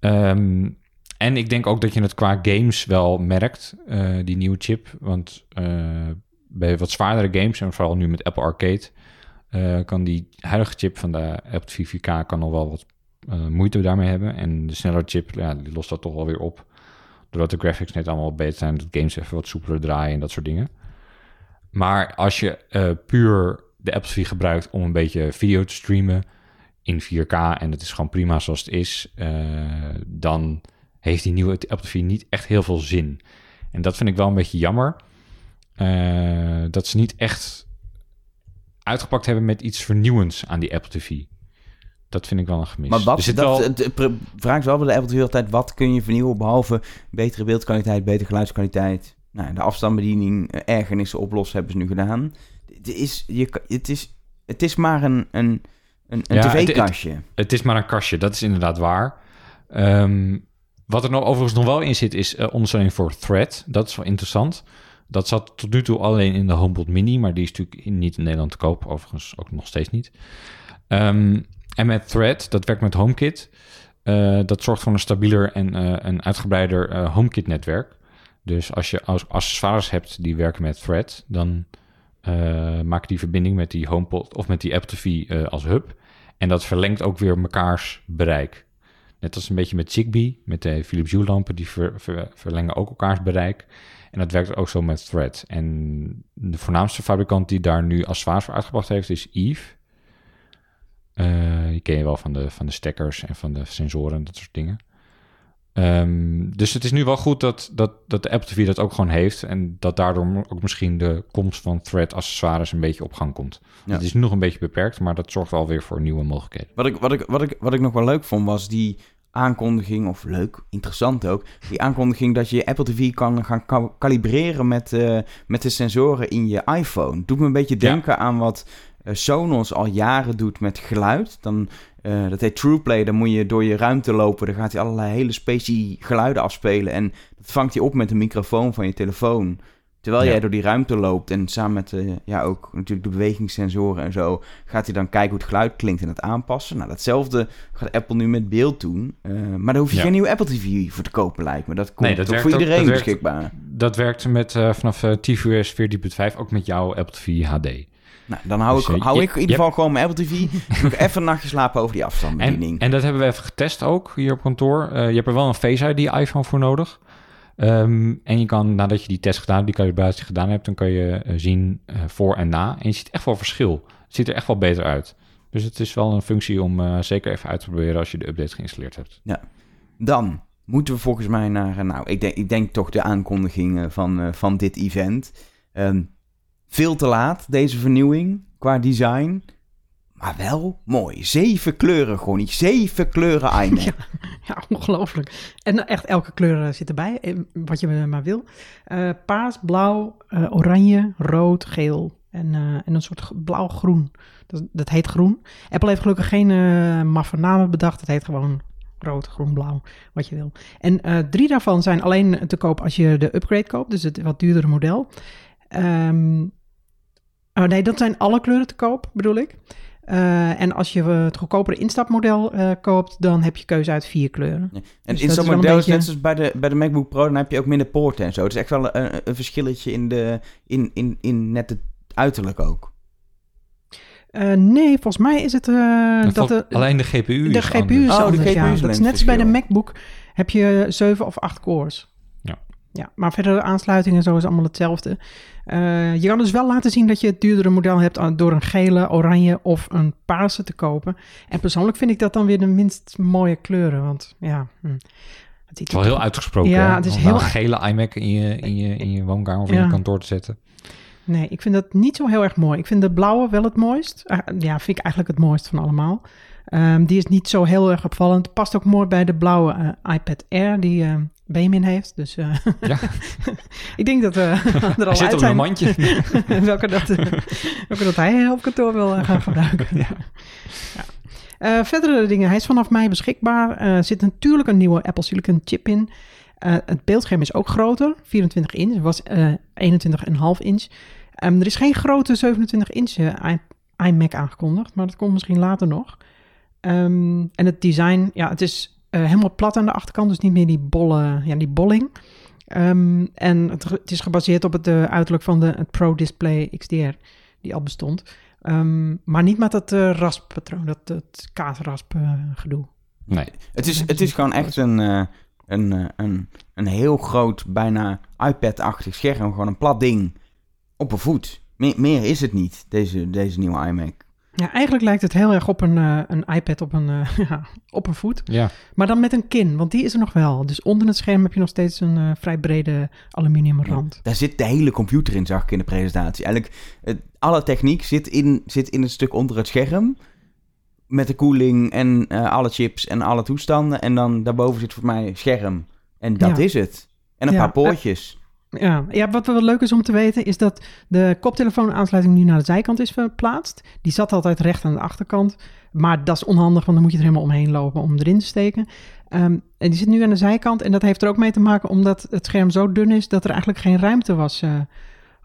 Ehm, en ik denk ook dat je het qua games wel merkt, die nieuwe chip. Want bij wat zwaardere games, en vooral nu met Apple Arcade, eh, kan die huidige chip van de Apple TV 4K kan nog wel wat eh, moeite daarmee hebben. En de snellere chip, ja, die lost dat toch wel weer op. Doordat de graphics net allemaal beter zijn, dat games even wat soepeler draaien en dat soort dingen. Maar als je eh, puur de Apple TV gebruikt om een beetje video te streamen in 4K en het is gewoon prima zoals het is, dan heeft die nieuwe Apple TV niet echt heel veel zin. En dat vind ik wel een beetje jammer. dat ze niet echt uitgepakt hebben met iets vernieuwends aan die Apple TV. Dat vind ik wel een gemis. Maar wat, dat, wel- vraag is wel bij de Apple TV altijd, wat kun je vernieuwen behalve betere beeldkwaliteit, betere geluidskwaliteit? Nou, de afstandsbediening, eh, ergernissen oplossen hebben ze nu gedaan. Het is, je, het is, het is maar een, een, een, een Ja, het- het- tv-kastje. Het is maar een kastje, dat is inderdaad waar. Ehm, wat er nog, overigens nog wel in zit, is eh, ondersteuning voor Thread. Dat is wel interessant. Dat zat tot nu toe alleen in de HomePod Mini, maar die is natuurlijk niet in Nederland te koop. Overigens ook nog steeds niet. Ehm, en met Thread, dat werkt met HomeKit. eh, dat zorgt voor een stabieler en eh, een uitgebreider eh, HomeKit-netwerk. Dus als je als accessoires hebt die werken met Thread, dan eh, maak die verbinding met die HomePod of met die Apple TV eh, als hub. En dat verlengt ook weer mekaars bereik. Net als een beetje met Zigbee, met de Philips Hue lampen, die ver- verlengen ook elkaars bereik. En dat werkt ook zo met Thread. En de voornaamste fabrikant die daar nu accessoires voor uitgebracht heeft, is Eve. Eh, die ken je wel van de, van de stekkers en van de sensoren en dat soort dingen. Ehm, dus het is nu wel goed dat, dat, dat de Apple TV dat ook gewoon heeft. En dat daardoor ook misschien de komst van Thread accessoires een beetje op gang komt. Ja. Het is nog een beetje beperkt, maar dat zorgt wel weer voor nieuwe mogelijkheden. Wat ik, wat, ik, wat, ik, wat ik nog wel leuk vond, was die aankondiging, of leuk, interessant ook, die aankondiging dat je Apple TV kan gaan ka- kalibreren met, eh, met de sensoren in je iPhone. Doet me een beetje Ja. denken aan wat eh, Sonos al jaren doet met geluid. Dan, eh, dat heet TruePlay, dan moet je door je ruimte lopen, dan gaat hij allerlei hele specie geluiden afspelen en dat vangt hij op met een microfoon van je telefoon. Terwijl Ja. jij door die ruimte loopt en samen met eh, ja, ook natuurlijk de bewegingssensoren en zo, gaat hij dan kijken hoe het geluid klinkt en het aanpassen. Nou, datzelfde gaat Apple nu met beeld doen. Eh, maar daar hoef je Ja. geen nieuwe Apple TV voor te kopen, lijkt me. Dat komt Nee, dat voor ook- iedereen werkt- beschikbaar. Dat werkt met, eh, vanaf tvOS 14.5 ook met jouw Apple TV HD. Nou, dan hou, Dus, ik, hou je- ik in ieder geval gewoon mijn Apple TV. nog even een nachtje slapen over die En, afstandsbediening. en dat hebben we even getest ook hier op kantoor. Je hebt er wel een Face ID iPhone voor nodig. Ehm, en je kan, nadat je die test gedaan, die calibratie gedaan hebt, dan kan je eh, zien eh, voor en na. En je ziet echt wel verschil. Het ziet er echt wel beter uit. Dus het is wel een functie om eh, zeker even uit te proberen als je de update geïnstalleerd hebt. Dan moeten we volgens mij naar, nou, ik denk, ik denk toch de aankondiging eh, van, van dit event. Ehm, veel te laat, deze vernieuwing, qua design. Maar wel mooi. Zeven kleuren, gewoon niet. Zeven kleuren iMac. Ja. Ja, ongelooflijk. En echt elke kleur eh, zit erbij, eh, wat je maar wil. Eh, paars, blauw, oranje, rood, geel en, en een soort blauw-groen. Dat, dat heet groen. Apple heeft gelukkig geen maffe namen bedacht. Het heet gewoon rood, groen, blauw, wat je wil. En drie daarvan zijn alleen te koop als je de upgrade koopt, dus het wat duurdere model. Ehm, oh nee, dat zijn alle kleuren te koop, bedoel ik. Eh, en als je het goedkopere instapmodel eh, koopt, dan heb je keuze uit vier kleuren. Ja. En Dus in dat is zo'n wel een model is beetje- net zoals bij de, bij de MacBook Pro, dan heb je ook minder poorten en zo. Het is echt wel een, een verschilletje in, de, in, in, in net het uiterlijk ook. Eh, nee, volgens mij is het eh, Dat de, alleen de GPU de is GPU is anders. Oh, de anders. GPU ja. is Dat is alleen net als bij de. MacBook heb je zeven of acht cores. Ja. Maar verder de aansluiting en zo is allemaal hetzelfde. Eh, je kan dus wel laten zien dat je het duurdere model hebt aan- door een gele, oranje of een paarse te kopen. En persoonlijk vind ik dat dan weer de minst mooie kleuren, want ja... Hm, het is wel heel uitgesproken. Ja, hè? het is Om heel- een gele iMac in je, in je, in je woonkamer of in Ja. je kantoor te zetten. Nee, ik vind dat niet zo heel erg mooi. Ik vind de blauwe wel het mooist. Ah, ja, vind ik eigenlijk het mooist van allemaal. Ehm, die is niet zo heel erg opvallend. Past ook mooi bij de blauwe eh, iPad Air die eh Benjamin heeft. Dus eh, Ja. ik denk dat eh er al zit op een mandje. welke, dat, welke dat hij op kantoor wil gaan gebruiken. ja. Verdere dingen. Hij is vanaf mei beschikbaar. Er zit natuurlijk een nieuwe Apple Silicon chip in. Het beeldscherm is ook groter. 24 inch. Het was eh 21,5 inch. Ehm, er is geen grote 27 inch iMac aangekondigd. Maar dat komt misschien later nog. Ehm, en het design, ja, het is eh, helemaal plat aan de achterkant. Dus niet meer die, bolle, ja, die bolling. Ehm, en het, het is gebaseerd op het eh, uiterlijk van de, het Pro Display XDR, die al bestond. Ehm, maar niet met dat eh rasppatroon, dat, dat kaasrasp gedoe. Nee. Het is, het is gewoon echt een, een, een, een heel groot, bijna iPad-achtig scherm. Gewoon een plat ding op een voet. Meer, meer is het niet, deze, deze nieuwe iMac. Ja, eigenlijk lijkt het heel erg op een, eh, een iPad op een, eh, ja, op een voet. Ja. Maar dan met een kin, want die is er nog wel. Dus onder het scherm heb je nog steeds een eh, vrij brede aluminium rand. Daar zit de hele computer in, zag ik in de presentatie. Eigenlijk, het, alle techniek zit in, zit in het stuk onder het scherm. Met de koeling en eh, alle chips en alle toestanden. En dan daarboven zit voor mij scherm. En dat Ja. is het. En een Ja, paar poortjes. Ja, ja, wat wel leuk is om te weten is dat de koptelefoonaansluiting nu naar de zijkant is verplaatst. Die zat altijd recht aan de achterkant. Maar dat is onhandig, want dan moet je er helemaal omheen lopen om erin te steken. Ehm, en die zit nu aan de zijkant. En dat heeft er ook mee te maken omdat het scherm zo dun is dat er eigenlijk geen ruimte was eh,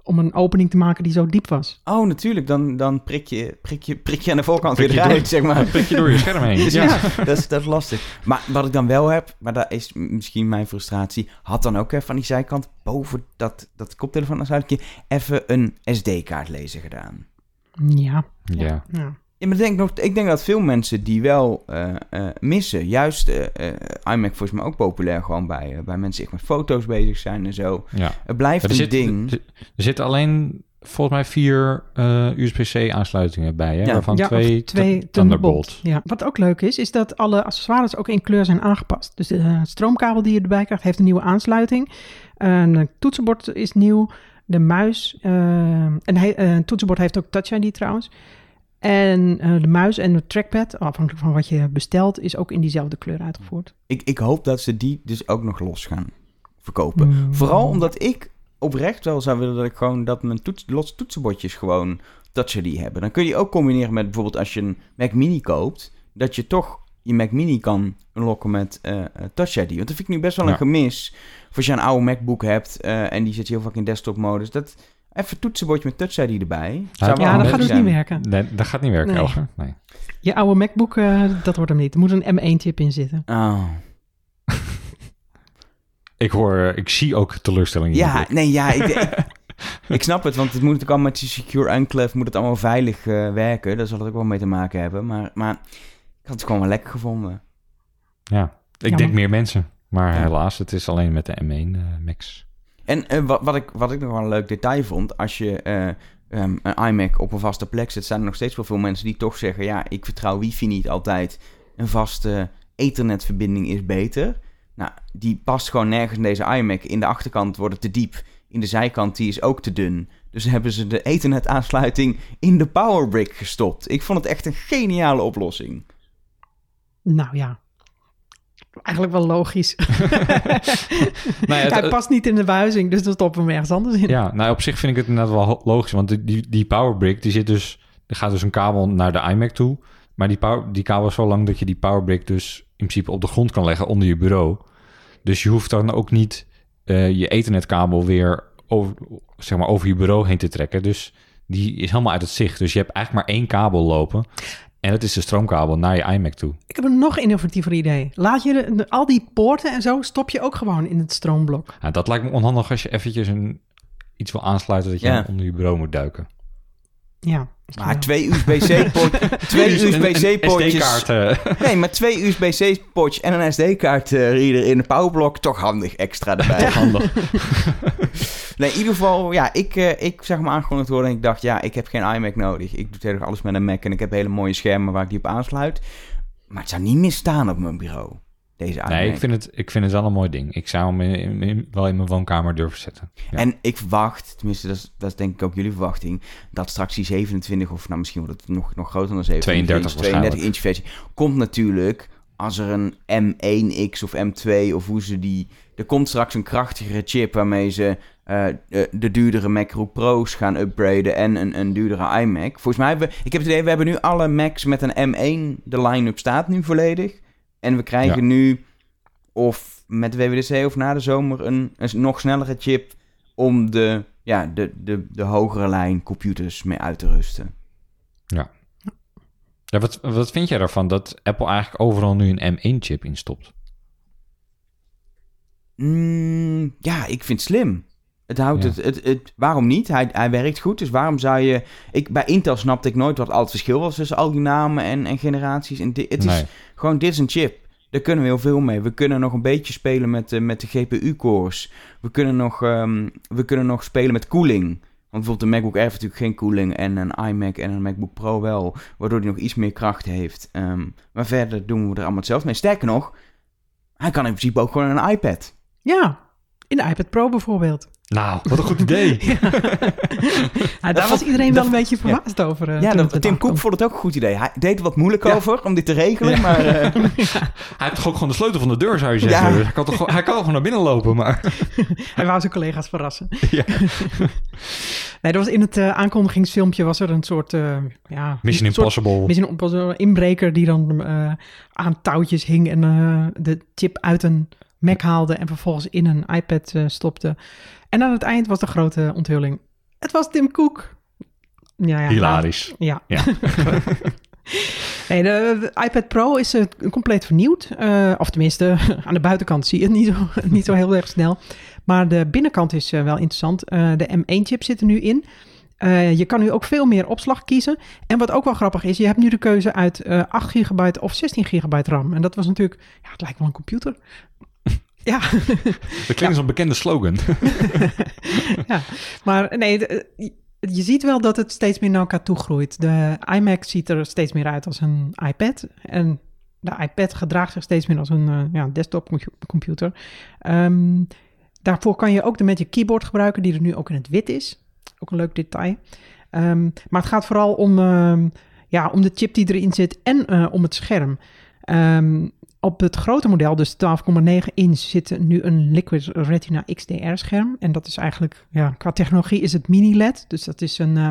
om een opening te maken die zo diep was. Oh, natuurlijk. Dan, dan prik, je, prik, je, prik je aan de voorkant Prik weer eruit, door- zeg maar. Prik je door je scherm heen. Dus Ja. ja, dat, is, dat is lastig. Maar wat ik dan wel heb, maar dat is misschien mijn frustratie, had dan ook even aan die zijkant boven dat, dat koptelefoon even een SD-kaartlezer gedaan. Ja. Ja. ja. Ja, maar ik denk, nog, ik denk dat veel mensen die wel eh, eh, missen. Juist eh eh, iMac volgens mij ook populair gewoon bij, bij mensen die echt met foto's bezig zijn en zo. ja. Het blijft er, een zit, ding. er, er zitten alleen volgens mij vier eh, USB-C aansluitingen bij, hè? Ja. waarvan Ja, twee, Thunderbolt. Ja. Wat ook leuk is, is dat alle accessoires ook in kleur zijn aangepast. Dus de stroomkabel die je erbij krijgt, heeft een nieuwe aansluiting. Een toetsenbord is nieuw. De muis. en een toetsenbord heeft ook Touch ID trouwens. En eh, de muis en de trackpad, afhankelijk van wat je bestelt, is ook in diezelfde kleur uitgevoerd. Ik, ik hoop dat ze die dus ook nog los gaan verkopen. Mm. Vooral omdat ik oprecht wel zou willen dat ik gewoon dat mijn toets, los toetsenbordjes gewoon Touch ID hebben. Dan kun je die ook combineren met bijvoorbeeld als je een Mac Mini koopt, dat je toch je Mac Mini kan unlocken met eh, eh, Touch ID. Want dat vind ik nu best wel Ja. een gemis. Of als je een oude MacBook hebt eh, en die zit heel vaak in desktop modus. Dat even toetsenbordje met Touch ID erbij. Zou Ja, dat gaat dus niet werken. Nee, dat gaat niet werken, Nee. Elger. Nee. Je oude MacBook, eh, dat wordt hem niet. Er moet een M1-chip in zitten. Oh. Ik hoor, ik zie ook teleurstelling in je Ja, nee, ja, ik, ik, ik snap het, want het moet natuurlijk allemaal met die secure enclave, moet het allemaal veilig eh, werken. Daar zal het ook wel mee te maken hebben, maar, maar ik had het gewoon wel lekker gevonden. Ja, ik Jammer. denk meer mensen. Maar Ja. helaas, het is alleen met de M1 eh, Max. En eh, wat, wat, ik, wat ik nog wel een leuk detail vond, als je eh, ehm, een iMac op een vaste plek zet, zijn er nog steeds wel veel mensen die toch zeggen, ja, ik vertrouw wifi niet altijd. Een vaste ethernetverbinding is beter. Nou, die past gewoon nergens in deze iMac. In de achterkant wordt het te diep. In de zijkant die is ook te dun. Dus hebben ze de ethernet aansluiting in de powerbrick gestopt. Ik vond het echt een geniale oplossing. Nou ja. Eigenlijk wel logisch. Nou ja, het- Hij past niet in de buizing, dus dan stoppen we hem ergens anders in. Ja, nou op zich vind ik het inderdaad wel logisch. Want die, die, die powerbrick, die zit dus... Er gaat dus een kabel naar de iMac toe. Maar die, power, die kabel is zo lang dat je die powerbrick dus in principe op de grond kan leggen onder je bureau. Dus je hoeft dan ook niet eh, je ethernetkabel weer over, zeg maar, over je bureau heen te trekken. Dus die is helemaal uit het zicht. Dus je hebt eigenlijk maar één kabel lopen. En dat is de stroomkabel naar je iMac toe. Ik heb een nog innovatiever idee. Laat je de- de- al die poorten en zo, stop je ook gewoon in het stroomblok. Nou, dat lijkt me onhandig als je eventjes een, iets wil aansluiten dat je Ja. onder je bureau moet duiken. Ja. Maar twee USB-C-poortjes... twee USB-C-poortjes... SD-kaart. eh, Nee, maar twee USB-C-poortjes en een SD-kaart-reader in een powerblok. Toch handig extra erbij. handig. Nee, in ieder geval, ja, ik, eh, ik zag me aangekondigd worden en ik dacht, ja, ik heb geen iMac nodig. Ik doe tegenwoordig alles met een Mac en ik heb hele mooie schermen waar ik die op aansluit. Maar het zou niet meer staan op mijn bureau, deze iMac. Nee, ik vind, het, ik vind het wel een mooi ding. Ik zou hem in- in- wel in mijn woonkamer durven zetten. Ja. En ik verwacht, tenminste, dat is, dat is denk ik ook jullie verwachting, dat straks die 27 of nou misschien wordt het nog, nog groter dan 27 32 inch, 32 inch versie, komt natuurlijk als er een M1X of M2 of hoe ze die... Er komt straks een krachtigere chip waarmee ze eh, de, de duurdere MacBook Pro's gaan upgraden en een, een duurdere iMac. Volgens mij hebben we, ik heb het idee, we hebben nu alle Macs met een M1, de line-up staat nu volledig. En we krijgen Ja. nu, of met WWDC of na de zomer, een, een nog snellere chip om de, ja, de, de, de hogere lijn computers mee uit te rusten. Ja, wat, wat vind jij ervan dat Apple eigenlijk overal nu een M1-chip instopt? Mm, ja, ik vind het slim. Het houdt Ja. het, het, het, waarom niet? Hij, hij werkt goed, dus waarom zou je... Ik, bij Intel snapte ik nooit wat al het verschil was tussen al die namen en, en generaties. En di- het is gewoon, dit is een chip. Daar kunnen we heel veel mee. We kunnen nog een beetje spelen met, de met de GPU-cores. We, kunnen nog, ehm, we kunnen nog spelen met koeling. Want bijvoorbeeld de MacBook Air heeft natuurlijk geen koeling... en een iMac en een MacBook Pro wel... waardoor die nog iets meer kracht heeft. Ehm, maar verder doen we er allemaal hetzelfde mee. Sterker nog, hij kan in principe ook gewoon een iPad. Ja, in de iPad Pro bijvoorbeeld. Nou, wat een goed idee. Ja, daar was iedereen wel dat- een beetje verbaasd over. eh, Ja, dat, Tim Cook vond het ook een goed idee. Hij deed er wat moeilijk Ja. over om dit te regelen, Ja. maar... eh, Hij heeft toch ook gewoon de sleutel van de deur, zou je zeggen. Ja. Dus hij, kan toch, gewoon- hij kan gewoon naar binnen lopen, maar... Hij wou zijn collega's verrassen. Ja. Nee, er was in het eh, aankondigingsfilmpje was er een soort... eh, ja, Mission een soort Impossible. Mission Impossible inbreker die dan eh, aan touwtjes hing en eh, de chip uit een Mac haalde en vervolgens in een iPad eh, stopte. En aan het eind was de grote onthulling. Het was Tim Cook. Ja, ja, Hilarisch. Ja. Ja. de, de iPad Pro is eh, compleet vernieuwd. Eh, of tenminste, aan de buitenkant zie je het niet zo, niet zo heel erg snel. Maar de binnenkant is eh, wel interessant. De M1-chip zit er nu in. Je kan nu ook veel meer opslag kiezen. En wat ook wel grappig is, je hebt nu de keuze uit eh 8 gigabyte of 16 gigabyte RAM. En dat was natuurlijk, ja, het lijkt wel een computer. Ja, Dat klinkt als een bekende slogan. ja, maar nee, de- je- ziet wel dat het steeds meer naar elkaar toe groeit. De iMac ziet er steeds meer uit als een iPad. En de iPad gedraagt zich steeds meer als een eh, ja, desktopcomputer. Ehm, daarvoor kan je ook de Magic Keyboard gebruiken, die er nu ook in het wit is. Ook een leuk detail. Ehm, maar het gaat vooral om, ehm, ja, om de chip die erin zit en eh, om het scherm. Ehm, op het grote model, dus 12,9 inch, zit nu een Liquid Retina XDR-scherm. En dat is eigenlijk, ja, qua technologie is het mini-LED. Dus dat is een, eh,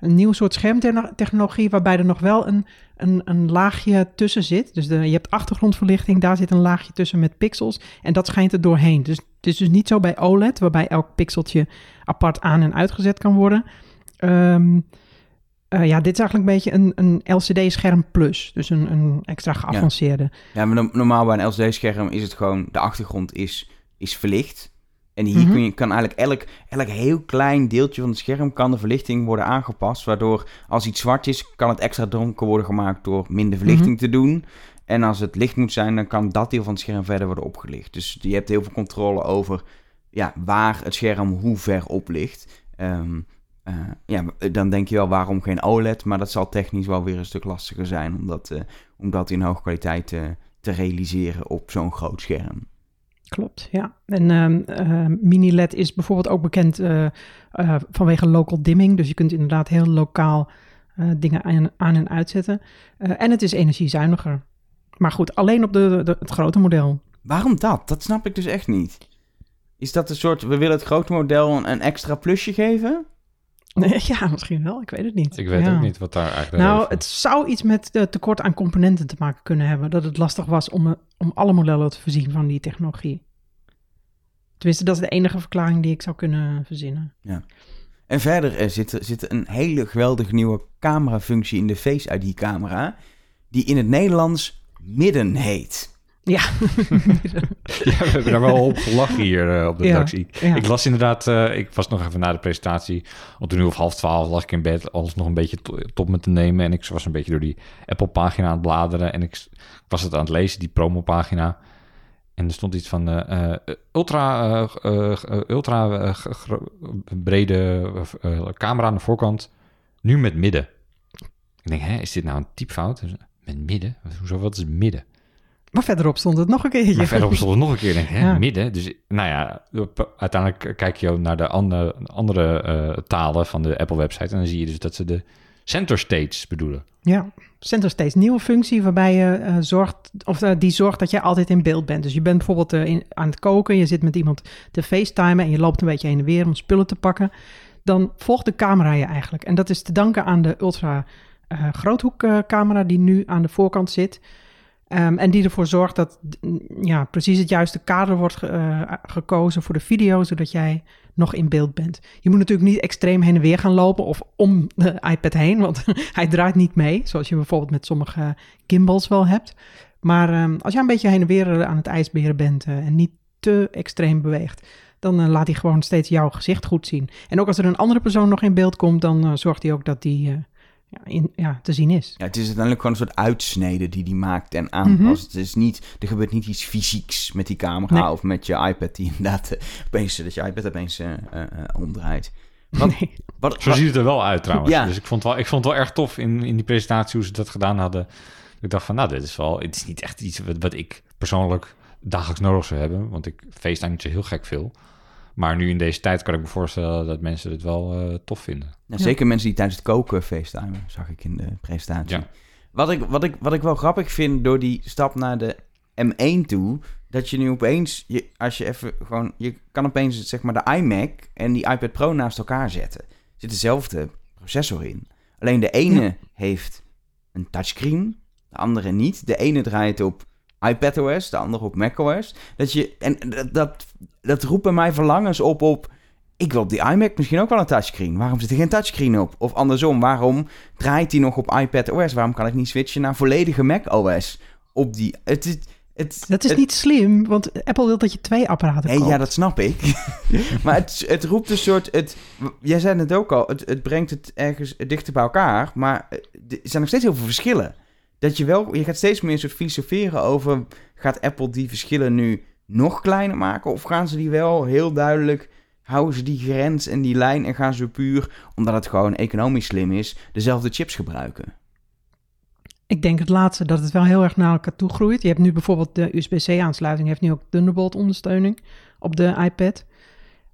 een nieuw soort schermtechnologie waarbij er nog wel een, een, een laagje tussen zit. Dus je hebt achtergrondverlichting, daar zit een laagje tussen met pixels. En dat schijnt er doorheen. Dus het is dus niet zo bij OLED, waarbij elk pixeltje apart aan- en uitgezet kan worden. Ehm, eh, ja, dit is eigenlijk een beetje een, een LCD-scherm plus. Dus een, een extra geavanceerde. ja, maar no- normaal bij een LCD-scherm is het gewoon... De achtergrond is, is verlicht. En hier Mhm. kun je, kan eigenlijk elk, elk heel klein deeltje van het scherm... kan de verlichting worden aangepast. Waardoor als iets zwart is, kan het extra donker worden gemaakt... door minder verlichting te doen. En als het licht moet zijn, dan kan dat deel van het scherm verder worden opgelicht. Dus je hebt heel veel controle over ja, waar het scherm hoe ver op ligt. Ehm, eh, ja, dan denk je wel waarom geen OLED, maar dat zal technisch wel weer een stuk lastiger zijn om dat, eh, om dat in hoge kwaliteit eh, te realiseren op zo'n groot scherm. Klopt, ja. En ehm, eh, mini-LED is bijvoorbeeld ook bekend vanwege local dimming. Dus je kunt inderdaad heel lokaal dingen aan, aan en uitzetten. En het is energiezuiniger. Maar goed, alleen op de, de- het grote model. Waarom dat? Dat snap ik dus echt niet. Is dat een soort, we willen het grote model een extra plusje geven? Nee, ja, misschien wel. Ik weet het niet. Ik weet Ja. ook niet wat daar eigenlijk... Nou, het zou iets met de tekort aan componenten te maken kunnen hebben. Dat het lastig was om, eh, om alle modellen te voorzien van die technologie. Tenminste, dat is de enige verklaring die ik zou kunnen verzinnen. En En verder eh, zit, er, zit een hele geweldige nieuwe camerafunctie in de Face ID-camera, die in het Nederlands midden heet. Ja. Ja, we hebben daar wel op gelachen hier eh, op de redactie. ja. Ik las inderdaad, eh, ik was nog even na de presentatie, om toen uur of half twaalf lag ik in bed, alles nog een beetje to- tot me te nemen. En ik was een beetje door die Apple-pagina aan het bladeren. En ik was het aan het lezen, die promo-pagina. En er stond iets van ultra, ultra brede camera aan de voorkant, nu met midden. Ik denk, hè, is dit nou een typfout? Met midden? Hoezo, wat is midden? Maar verderop stond het nog een keertje. Maar verderop stond het nog een keer, ik, hè, Ja. midden. Dus nou ja, uiteindelijk kijk je ook naar de andere, andere eh, talen van de Apple-website. En dan zie je dus dat ze de center stage bedoelen. Ja, Center Stage, nieuwe functie waarbij je eh, zorgt, of eh, die zorgt dat jij altijd in beeld bent. Dus je bent bijvoorbeeld in, aan het koken, je zit met iemand te facetimen en je loopt een beetje heen en weer om spullen te pakken. Dan volgt de camera je eigenlijk. En dat is te danken aan de ultra groothoekcamera die nu aan de voorkant zit. Ehm, en die ervoor zorgt dat ja, precies het juiste kader wordt eh, gekozen voor de video, zodat jij nog in beeld bent. Je moet natuurlijk niet extreem heen en weer gaan lopen of om de iPad heen, want hij draait niet mee, zoals je bijvoorbeeld met sommige gimbals wel hebt. Maar ehm, als jij een beetje heen en weer eh, aan het ijsberen bent eh, en niet te extreem beweegt, dan laat hij gewoon steeds jouw gezicht goed zien. En ook als er een andere persoon nog in beeld komt, dan zorgt hij ook dat die ja, in, ja, te zien is. Ja, het is uiteindelijk gewoon een soort uitsnede die die maakt en aanpast. Het is niet, er gebeurt niet iets fysieks met die camera Nee. of met je iPad die inderdaad eh, opeens, dat je iPad opeens eh, eh, eh, omdraait. Wat, Nee. wat, Zo wat- ziet het er wel uit trouwens. Ja. Dus ik vond, het wel, ik vond het wel erg tof in, in die presentatie hoe ze dat gedaan hadden. Ik dacht van, nou, dit is wel... Het is niet echt iets wat, wat ik persoonlijk dagelijks nodig zou hebben. Want ik FaceTime niet zo heel gek veel. Maar nu in deze tijd kan ik me voorstellen dat mensen het wel eh, tof vinden. Nou, zeker mensen die tijdens het koken facetimen, zag ik in de presentatie. Ja. Wat, ik, wat, ik, wat ik wel grappig vind door die stap naar de M1 toe, dat je nu opeens, je, als je even gewoon, je kan opeens zeg maar de iMac en die iPad Pro naast elkaar zetten. Er zit dezelfde processor in. Alleen de ene heeft een touchscreen, de andere niet. De ene draait op iPadOS, de andere op macOS. Dat je, en dat, dat, dat roept bij mij verlangens op op... Ik wil op die iMac misschien ook wel een touchscreen. Waarom zit er geen touchscreen op? Of andersom, waarom draait die nog op iPadOS? Waarom kan ik niet switchen naar volledige macOS? Op die... Het, is- het, Dat is het- niet slim, want Apple wil dat je twee apparaten Nee, koopt. ja, dat snap ik. maar het, het roept een soort... Het, jij zei het ook al, het, het brengt het ergens dichter bij elkaar. Maar eh, er zijn nog steeds heel veel verschillen. Dat je wel... Je gaat steeds meer soort filosoferen over... Gaat Apple die verschillen nu nog kleiner maken? Of gaan ze die wel heel duidelijk... Houden ze die grens en die lijn en gaan ze puur... Omdat het gewoon economisch slim is... Dezelfde chips gebruiken? Ik denk het laatste, dat het wel heel erg naar elkaar toe groeit. Je hebt nu bijvoorbeeld de USB-C-aansluiting, heeft nu ook Thunderbolt-ondersteuning op de iPad.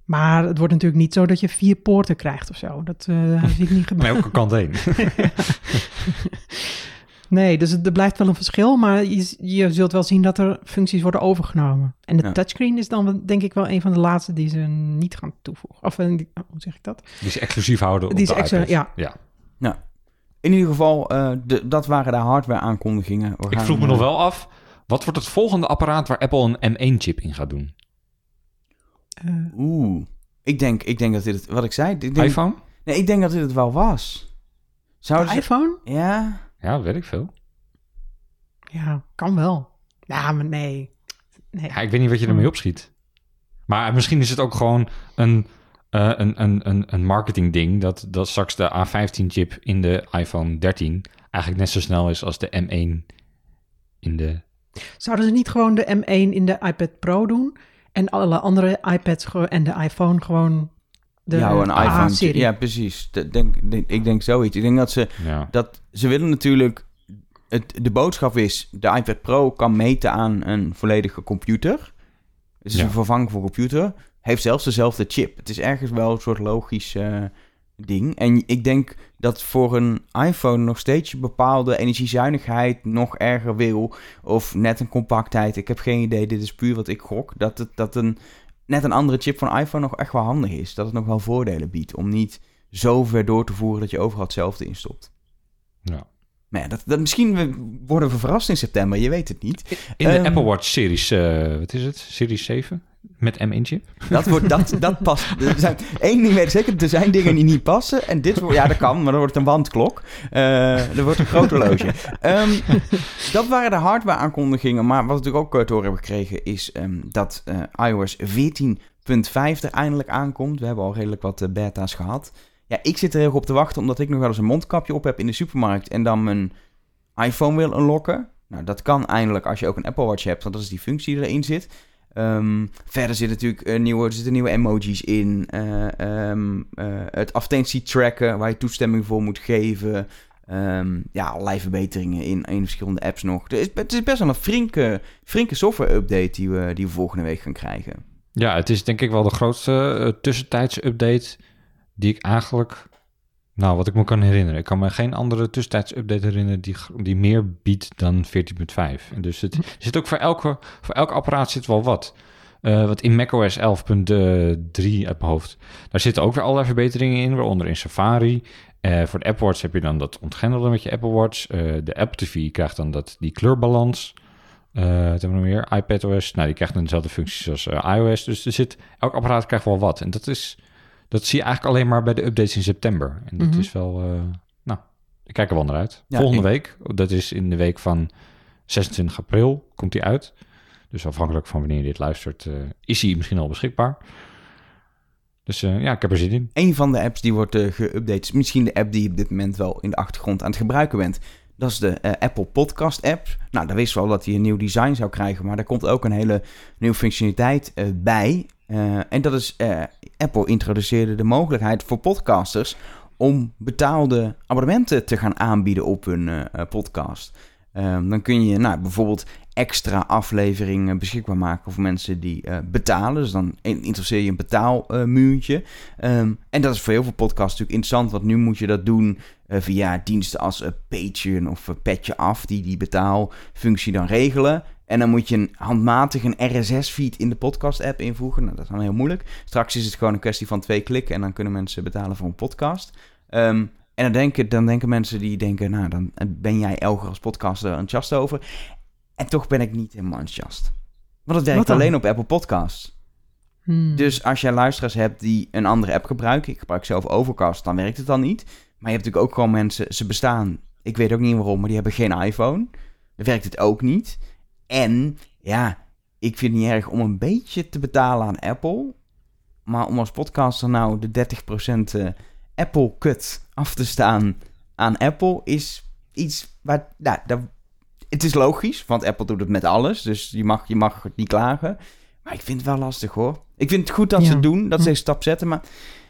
Maar het wordt natuurlijk niet zo dat je vier poorten krijgt of zo. Dat eh, zie ik niet Nee, gebeuren. elke kant heen. Nee, dus het, er blijft wel een verschil, maar je, je zult wel zien dat er functies worden overgenomen. En de Ja. touchscreen is dan denk ik wel een van de laatste die ze niet gaan toevoegen. Of eh, die- hoe zeg ik dat? Die is exclusief houden op Die is de extra- iPad. ja. ja. In ieder geval, eh, de, dat waren de hardware aankondigingen. We Ik vroeg me eh, nog wel af, wat wordt het volgende apparaat waar Apple een M1-chip in gaat doen? Eh, Oeh. Ik denk, ik denk dat dit het... Wat ik zei? Ik denk, iPhone? Nee, ik denk dat dit het wel was. de ze... iPhone? Ja? Ja, weet ik veel. Ja, kan wel. Ja, maar nee. nee. Ja, ik weet niet wat je ermee Hmm. opschiet. Maar misschien is het ook gewoon een, eh, een, een, een, een marketing ding... Dat, dat straks de A15-chip in de iPhone 13 eigenlijk net zo snel is als de M1 in de... Zouden ze niet gewoon de M1 in de iPad Pro doen en alle andere iPads en de iPhone gewoon de ja, een iPhone. Ja, precies. Dat denk, denk- ik denk zoiets. Ik denk dat ze... Ja, Dat, ze willen natuurlijk... Het, de boodschap is... De iPad Pro kan meten aan een volledige computer. Het is Ja. een vervanging voor computer. Heeft zelfs dezelfde chip. Het is ergens wel een soort logisch eh, ding. En ik denk dat voor een iPhone nog steeds je bepaalde energiezuinigheid nog erger wil. Of net een compactheid. Ik heb geen idee. Dit is puur wat ik gok. Dat, het, dat een, net een andere chip van iPhone nog echt wel handig is. Dat het nog wel voordelen biedt. Om niet zo ver door te voeren dat je overal hetzelfde instopt. ja. Maar ja, dat, dat, misschien worden we verrast in september. Je weet het niet. In de Ehm, Apple Watch series, eh, wat is het? Series 7? Met M1-chip? Dat, wordt, dat, dat past. Er zijn, één ding weet ik zeker, er zijn dingen die niet passen. En dit wordt, ja, dat kan, maar dan wordt het een wandklok. Uh, er wordt een groot horloge. Um, dat waren de hardware aankondigingen. Maar wat we ook te horen hebben gekregen, is um, dat uh, iOS 14.5 er eindelijk aankomt. We hebben al redelijk wat uh, beta's gehad. Ja, ik zit er heel op te wachten, omdat ik nog wel eens een mondkapje op heb in de supermarkt. En dan mijn iPhone wil unlocken. Nou, dat kan eindelijk als je ook een Apple Watch hebt, want dat is die functie die erin zit. Um, verder zit natuurlijk uh, nieuwe, er zitten nieuwe emojis in. Uh, um, uh, het advertentie tracken, waar je toestemming voor moet geven. Um, ja, allerlei verbeteringen in, in verschillende apps nog. Het is, best wel een flinke, flinke software-update die we, die volgende week gaan krijgen. Ja, het is denk ik wel de grootste tussentijdse update die ik eigenlijk nou, wat ik me kan herinneren. Ik kan me geen andere tussentijds update herinneren die, die meer biedt dan 14.5. Dus het zit ook voor elke, voor elk apparaat zit wel wat. Uh, wat in macOS 11.3 uit mijn hoofd. Daar zitten ook weer allerlei verbeteringen in, waaronder in Safari. Uh, voor de Apple Watch heb je dan dat ontgrendelde met je Apple Watch. Uh, de Apple TV krijgt dan dat, die kleurbalans. wat hebben we nog meer? iPadOS. Nou, die krijgt dan dezelfde functies als iOS. Dus er zit, elk apparaat krijgt wel wat. En dat is dat zie je eigenlijk alleen maar bij de updates in september. En dat mhm. is wel, uh, nou, ik kijk er wel naar uit. Volgende week, dat is in de week van 26 april, komt die uit. Dus afhankelijk van wanneer je dit luistert, uh, is hij misschien al beschikbaar. Dus uh, ja, ik heb er zin in. Een van de apps die wordt geüpdate, misschien de app die je op dit moment wel in de achtergrond aan het gebruiken bent. Dat is de Apple Podcast app. Nou, daar wisten we al dat hij een nieuw design zou krijgen, maar daar komt ook een hele nieuwe functionaliteit bij. Uh, en dat is, Apple introduceerde de mogelijkheid voor podcasters om betaalde abonnementen te gaan aanbieden op hun podcast. Um, dan kun je nou, bijvoorbeeld extra afleveringen beschikbaar maken voor mensen die betalen. Dus dan interesseer je een betaalmuurtje. Um, en dat is voor heel veel podcasts natuurlijk interessant, want nu moet je dat doen via diensten als Patreon of Petje Af, die die betaalfunctie dan regelen. En dan moet je een handmatig een RSS-feed in de podcast-app invoegen. Nou, dat is dan heel moeilijk. Straks is het gewoon een kwestie van twee klikken en dan kunnen mensen betalen voor een podcast. Um, en dan denken, dan denken mensen die denken, nou, dan ben jij Elger als podcaster enthousiast over. En toch ben ik niet helemaal enthousiast. Want het werkt alleen op Apple Podcasts. Hmm. Dus als jij luisteraars hebt die een andere app gebruiken, ik gebruik zelf Overcast, dan werkt het dan niet. Maar je hebt natuurlijk ook gewoon mensen, ze bestaan, ik weet ook niet waarom, maar die hebben geen iPhone. Dan werkt het ook niet. En ja, ik vind het niet erg om een beetje te betalen aan Apple. Maar om als podcaster nou de 30% eh, Apple cut af te staan aan Apple is iets waar. Nou, dat, het is logisch, want Apple doet het met alles. Dus je mag, je mag het niet klagen. Maar ik vind het wel lastig hoor. Ik vind het goed dat ze het doen, dat ze hm. een stap zetten. Maar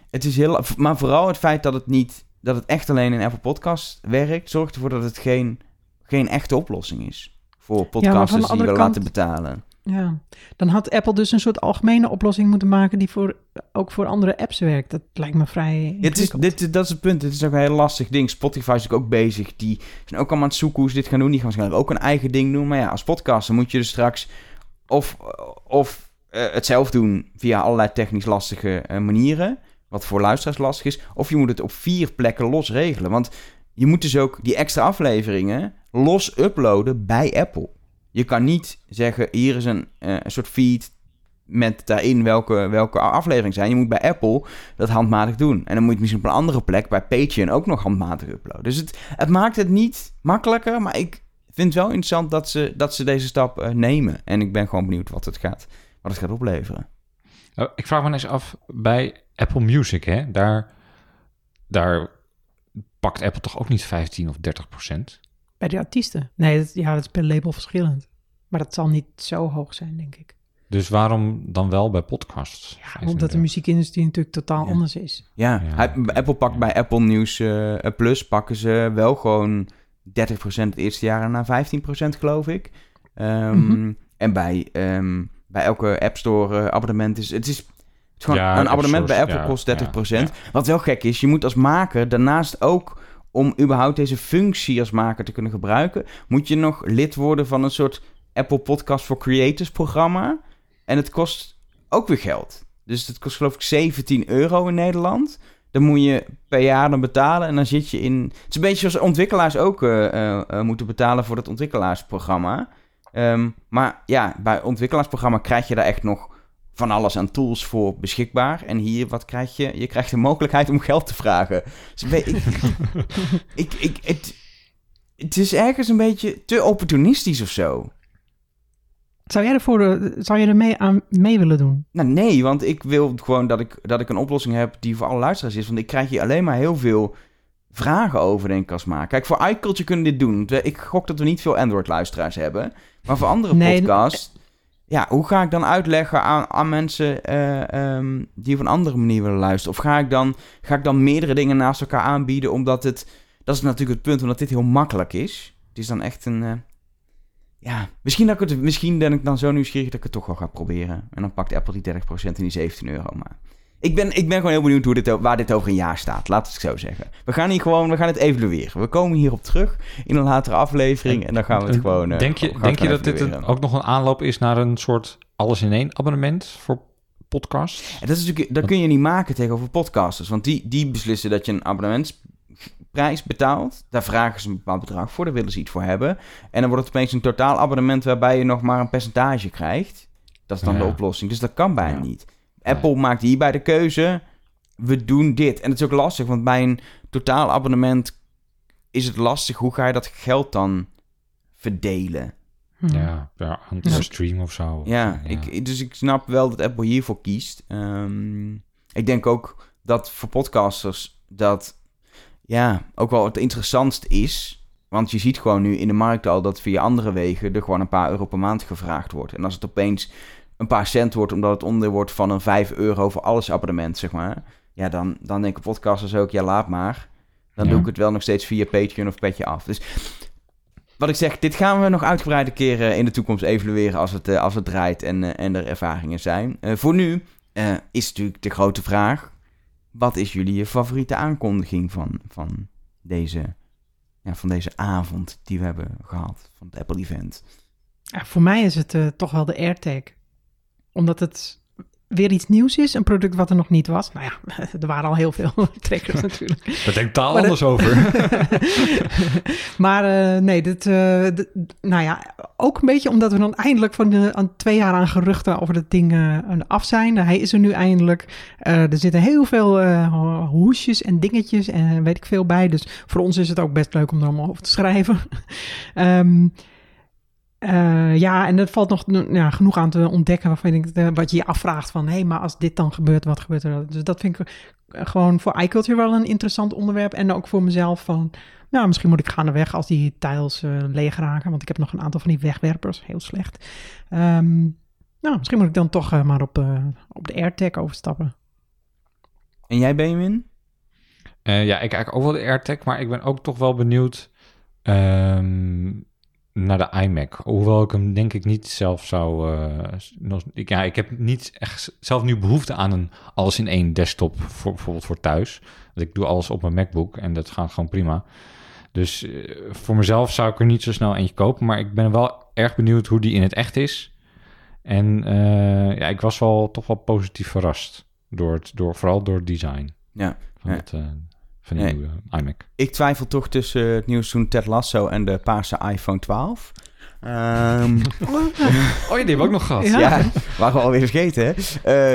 het is heel. Maar vooral het feit dat het niet. Dat het echt alleen in Apple Podcast werkt, zorgt ervoor dat het geen, geen echte oplossing is voor podcasters ja, die we laten betalen. Ja, dan had Apple dus een soort algemene oplossing moeten maken die voor, ook voor andere apps werkt. Dat lijkt me vrij het is, dit, Dat is het punt. Het is ook een heel lastig ding. Spotify is ook bezig. Die zijn ook allemaal aan het zoeken hoe ze dit gaan doen. Die gaan waarschijnlijk ook een eigen ding doen. Maar ja, als podcaster moet je dus straks of, of uh, het zelf doen via allerlei technisch lastige uh, manieren. Wat voor luisteraars lastig is. Of je moet het op vier plekken los regelen. Want je moet dus ook die extra afleveringen los uploaden bij Apple. Je kan niet zeggen, hier is een, uh, een soort feed met daarin welke, welke afleveringen zijn. Je moet bij Apple dat handmatig doen. En dan moet je het misschien op een andere plek bij Patreon ook nog handmatig uploaden. Dus het, het maakt het niet makkelijker, maar ik vind het wel interessant dat ze, dat ze deze stap uh, nemen. En ik ben gewoon benieuwd wat het gaat, wat het gaat opleveren. Oh, ik vraag me eens af, bij Apple Music, hè, daar, daar pakt Apple toch ook niet 15 of 30 procent? Bij de artiesten? Nee, dat, ja, dat is per label verschillend. Maar dat zal niet zo hoog zijn, denk ik. Dus waarom dan wel bij podcasts? Ja, omdat de muziekindustrie natuurlijk totaal anders is. Ja, Apple pakt bij Apple News uh, Plus pakken ze wel gewoon 30% het eerste jaar naar 15% geloof ik. Um, En bij, um, bij elke App Store uh, abonnement is het is het is gewoon een abonnement bij Apple kost 30%. Wat wel gek is, je moet als maker daarnaast ook om überhaupt deze functie als maker te kunnen gebruiken, moet je nog lid worden van een soort Apple Podcast for Creators programma. En het kost ook weer geld. Dus het kost geloof ik 17 euro in Nederland. Dan moet je per jaar dan betalen en dan zit je in... Het is een beetje zoals ontwikkelaars ook uh, uh, moeten betalen voor het ontwikkelaarsprogramma. Um, maar ja, bij ontwikkelaarsprogramma krijg je daar echt nog van alles aan tools voor beschikbaar. En hier, wat krijg je? Je krijgt de mogelijkheid om geld te vragen. Dus weet ik, ik, ik, het, het is ergens een beetje te opportunistisch of zo. Zou jij ervoor, eh, zou je er mee aan mee willen doen? Nou, nee, want ik wil gewoon dat ik, dat ik een oplossing heb die voor alle luisteraars is. Want ik krijg hier alleen maar heel veel vragen over, denk ik, als. Kijk, voor iCulture kunnen dit doen. Ik gok dat we niet veel Android-luisteraars hebben. Maar voor andere Nee, podcasts... Ja, hoe ga ik dan uitleggen aan, aan mensen eh, ehm, die op een andere manier willen luisteren? Of ga ik, dan, ga ik dan meerdere dingen naast elkaar aanbieden, omdat het... Dat is natuurlijk het punt, omdat dit heel makkelijk is. Het is dan echt een... eh, ja, misschien, dat ik misschien ben ik dan zo nieuwsgierig dat ik het toch wel ga proberen. En dan pakt Apple die 30% en die 17 euro. Maar ik ben, ik ben gewoon heel benieuwd hoe dit, waar dit over een jaar staat. Laat het zo zeggen. We gaan hier gewoon, we gaan het evalueren. We komen hierop terug in een latere aflevering. En dan gaan we het En gewoon. eh, denk je, denk je dat dit een- ook nog een aanloop is naar een soort alles-in-één abonnement voor podcast? En dat, is natuurlijk, dat kun je niet maken tegenover podcasters. Want die, die beslissen dat je een abonnementsprijs betaalt. Daar vragen ze een bepaald bedrag voor. Daar willen ze iets voor hebben. En dan wordt het opeens een totaal abonnement waarbij je nog maar een percentage krijgt. Dat is dan Ja. de oplossing. Dus dat kan bijna Ja. niet. Apple maakt hierbij de keuze. We doen dit. En het is ook lastig, want bij een totaal abonnement is het lastig. Hoe ga je dat geld dan verdelen? Hm. Ja, Ja. stream of zo. Ja, Ik, dus ik snap wel dat Apple hiervoor kiest. Ehm, ik denk ook dat voor podcasters dat ja, ook wel het interessantst is. Want je ziet gewoon nu in de markt al dat via andere wegen er gewoon een paar euro per maand gevraagd wordt. En als het opeens een paar cent wordt, omdat het onderdeel wordt van een 5 euro voor alles abonnement, zeg maar. Ja, dan, dan denken podcasters ook, ja, laat maar. Dan Ja. doe ik het wel nog steeds via Patreon of Petje af. Dus wat ik zeg, dit gaan we nog uitgebreid een keer eh, in de toekomst evalueren als het, eh, als het draait en, eh, en er ervaringen zijn. Eh, voor nu is natuurlijk de grote vraag, wat is jullie favoriete aankondiging van, van, deze, ja, van deze avond die we hebben gehad, van het Apple-event? Ja, voor mij is het toch wel de AirTag. Omdat het weer iets nieuws is, een product wat er nog niet was. Nou ja, er waren al heel veel trekkers natuurlijk. Daar denk ik taal Maar anders over. maar eh, nee, dit, eh, nou ja, ook een beetje omdat we dan eindelijk van de, aan twee jaar aan geruchten over dat ding eh, af zijn. Hij is er nu eindelijk. Eh, er zitten heel veel eh, hoesjes en dingetjes en weet ik veel bij. Dus voor ons is het ook best leuk om er allemaal over te schrijven. Ehm, eh, ja, en er valt nog ja, genoeg aan te ontdekken waarvan denkt, eh, wat je je afvraagt van, hé, hey, maar als dit dan gebeurt, wat gebeurt er dan? Dus dat vind ik eh, gewoon voor iCulture wel een interessant onderwerp. En ook voor mezelf van, nou, misschien moet ik gaandeweg als die tiles eh, leeg raken, want ik heb nog een aantal van die wegwerpers, heel slecht. Ehm, nou, misschien moet ik dan toch maar op, eh, op de AirTag overstappen. En jij, Benjamin? Eh, ja, ik kijk ook wel de AirTag, maar ik ben ook toch wel benieuwd ehm, naar de iMac. Hoewel ik hem denk ik niet zelf zou... eh, nog, ik, ja, ik heb niet echt zelf nu behoefte aan een alles in één desktop, voor, bijvoorbeeld voor thuis. Want ik doe alles op mijn MacBook en dat gaat gewoon prima. Dus eh, voor mezelf zou ik er niet zo snel eentje kopen, maar ik ben wel erg benieuwd hoe die in het echt is. En eh, ja, ik was wel toch wel positief verrast. Door het, door, vooral door het design Ja. van, Ja. het, van die Nee. nieuwe iMac. Ik twijfel toch tussen het nieuwe seizoen Ted Lasso en de paarse iPhone 12. Ehm, Oh ja, die hebben we ook nog gehad. Ja. ja, waren we alweer vergeten, hè?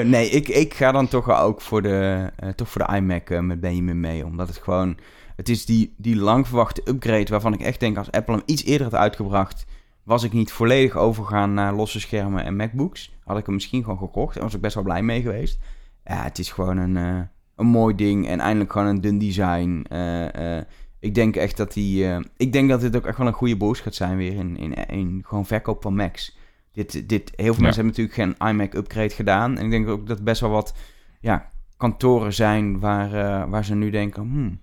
Eh, nee, ik, ik ga dan toch ook voor de, eh, toch voor de iMac eh, met Benjamin mee. Omdat het gewoon... Het is die, die lang verwachte upgrade waarvan ik echt denk... als Apple hem iets eerder had uitgebracht... was ik niet volledig overgegaan naar losse schermen en MacBooks. Had ik hem misschien gewoon gekocht. En was ik best wel blij mee geweest. Ja, het is gewoon een, eh, een mooi ding. En eindelijk gewoon een dun design. Eh, eh, ik denk echt dat die... eh, ik denk dat dit ook echt wel een goede boost gaat zijn weer... in, in, in gewoon verkoop van Macs. Dit, dit, heel veel Ja. mensen hebben natuurlijk geen iMac upgrade gedaan. En ik denk ook dat best wel wat ja, kantoren zijn waar, waar ze nu denken... Hmm,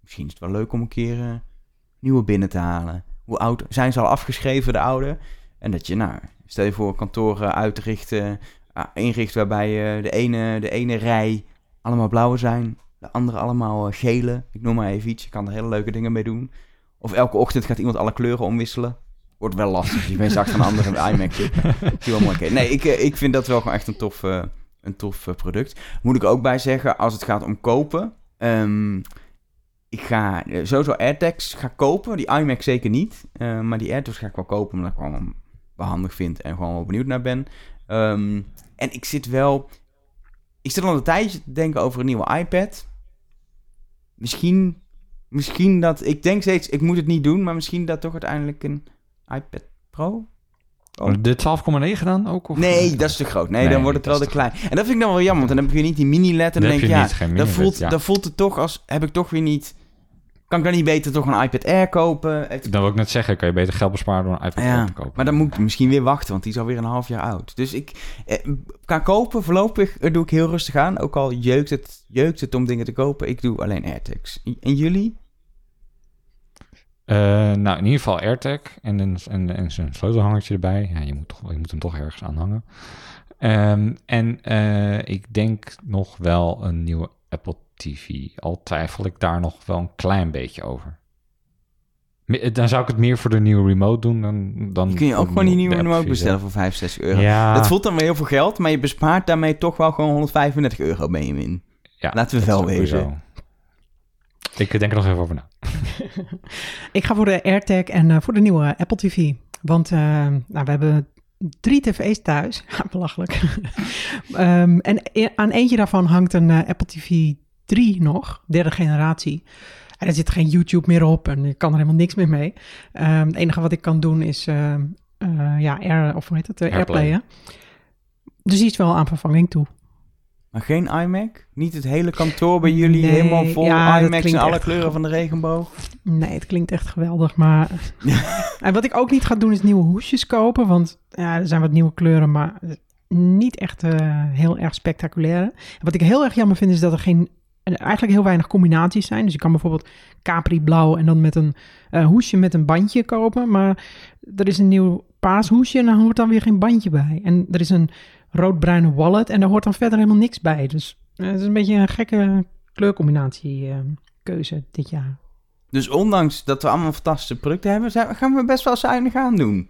misschien is het wel leuk om een keer nieuwe binnen te halen. Hoe oud zijn ze al afgeschreven, de oude? En dat je, nou, stel je voor kantoren uitrichten, inricht waarbij eh, de, ene, de ene rij allemaal blauwe zijn, de andere allemaal eh, gele. Ik noem maar even iets, je kan er hele leuke dingen mee doen. Of elke ochtend gaat iemand alle kleuren omwisselen. Wordt wel lastig, je bent straks van een andere iMac mooi. Nee, ik, eh, ik vind dat wel gewoon echt een tof, eh, een tof product. Moet ik ook bij zeggen, als het gaat om kopen... ehm, ik ga sowieso AirTags ga kopen. Die iMac zeker niet. eh, maar die AirTags ga ik wel kopen. Omdat ik gewoon wel handig vind en gewoon wel benieuwd naar ben. Ehm, en ik zit wel... Ik zit al een tijdje te denken over een nieuwe iPad. Misschien, misschien dat... Ik denk steeds, ik moet het niet doen, maar misschien dat toch uiteindelijk een iPad Pro? Oh. De 12,9 dan ook? Of? Nee, dat is te groot. Nee, Nee, dan wordt het wel te klein. En dat vind ik dan wel jammer, want dan heb ik weer niet die mini-LED. En dan Dan denk je ja, niet, voelt, ja. dan voelt het toch als... Heb ik toch weer niet... Kan ik dan niet beter toch een iPad Air kopen? Het- Dan wil ik net zeggen, kan je beter geld besparen door een iPad ja, Pro te kopen. maar dan moet ik misschien weer wachten, want die is alweer een half jaar oud. Dus ik eh, kan kopen, voorlopig eh, doe ik heel rustig aan. Ook al jeukt het, jeukt het om dingen te kopen, ik doe alleen AirTags. En jullie? Eh, nou, in ieder geval AirTag en, een, en, en zijn sleutelhangertje erbij. Ja, je moet, toch, je moet hem toch ergens aanhangen. Ehm, en ik denk nog wel een nieuwe Apple TV. Al twijfel ik daar nog wel een klein beetje over. Me- Dan zou ik het meer voor de nieuwe remote doen dan... dan kun je ook gewoon die nieuwe remote bestellen voor 65 euro. Ja, Dat voelt dan weer heel veel geld, maar je bespaart daarmee toch wel gewoon 135 euro mee in. ja, laten we wel wezen. Ik denk er nog even over na. Ik ga voor de AirTag en eh, voor de nieuwe Apple TV. Want eh, nou, we hebben drie tv's thuis. Ja, belachelijk. Ehm, en e- aan eentje daarvan hangt een eh, Apple TV 3 nog, derde generatie. En er zit geen YouTube meer op en ik kan er helemaal niks meer mee. Ehm, het enige wat ik kan doen is ehm, eh, ja, Air, of hoe heet het, eh, Airplay. Airplayen. Dus die is wel aan vervanging toe. Maar geen iMac? Niet het hele kantoor bij jullie Nee, helemaal vol ja, iMacs en klinkt alle echt kleuren van de regenboog? Nee, het klinkt echt geweldig, maar... en wat ik ook niet ga doen is nieuwe hoesjes kopen, want ja, er zijn wat nieuwe kleuren, maar niet echt eh, heel erg spectaculair. En wat ik heel erg jammer vind is dat er geen, en eigenlijk heel weinig combinaties zijn. Dus je kan bijvoorbeeld Capri blauw en dan met een eh, hoesje met een bandje kopen, maar er is een nieuw paars hoesje en daar hoort dan weer geen bandje bij. En er is een rood-bruine wallet en daar hoort dan verder helemaal niks bij. Dus eh, het is een beetje een gekke kleurcombinatie eh, keuze dit jaar. Dus ondanks dat we allemaal fantastische producten hebben, zijn, gaan we best wel zuinig aan doen.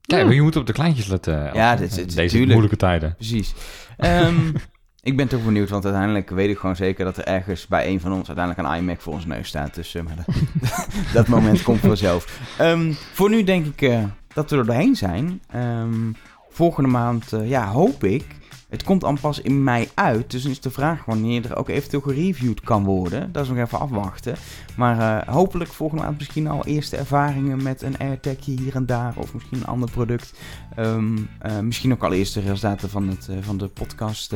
Ja, maar je moet op de kleintjes letten. Ja, Elfie. dit is- dit Deze tuurlijk. moeilijke tijden. Precies. Ehm, ik ben toch benieuwd, want uiteindelijk weet ik gewoon zeker dat er ergens bij een van ons uiteindelijk een iMac voor ons neus staat. Dus eh, maar dat, dat moment komt vanzelf. Ehm, voor nu denk ik eh, dat we er doorheen zijn. Ehm, volgende maand, eh, ja, hoop ik. Het komt dan pas in mei uit, dus is de vraag wanneer er ook eventueel gereviewd kan worden. Dat is nog even afwachten. Maar eh, hopelijk volgende maand misschien al eerste ervaringen met een AirTagje hier en daar. Of misschien een ander product. Ehm, eh, misschien ook al eerste resultaten van, het, van de podcast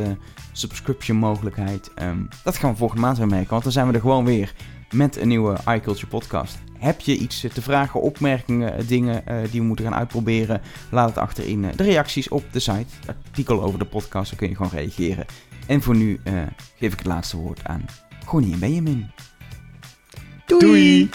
subscription mogelijkheid. Ehm, dat gaan we volgende maand weer merken, want dan zijn we er gewoon weer met een nieuwe iCulture podcast. Heb je iets te vragen, opmerkingen, eh, dingen eh, die we moeten gaan uitproberen? Laat het achter in eh, de reacties op de site. Artikel over de podcast, dan kun je gewoon reageren. En voor nu eh, geef ik het laatste woord aan Gonnie en Benjamin. Doei. Doei.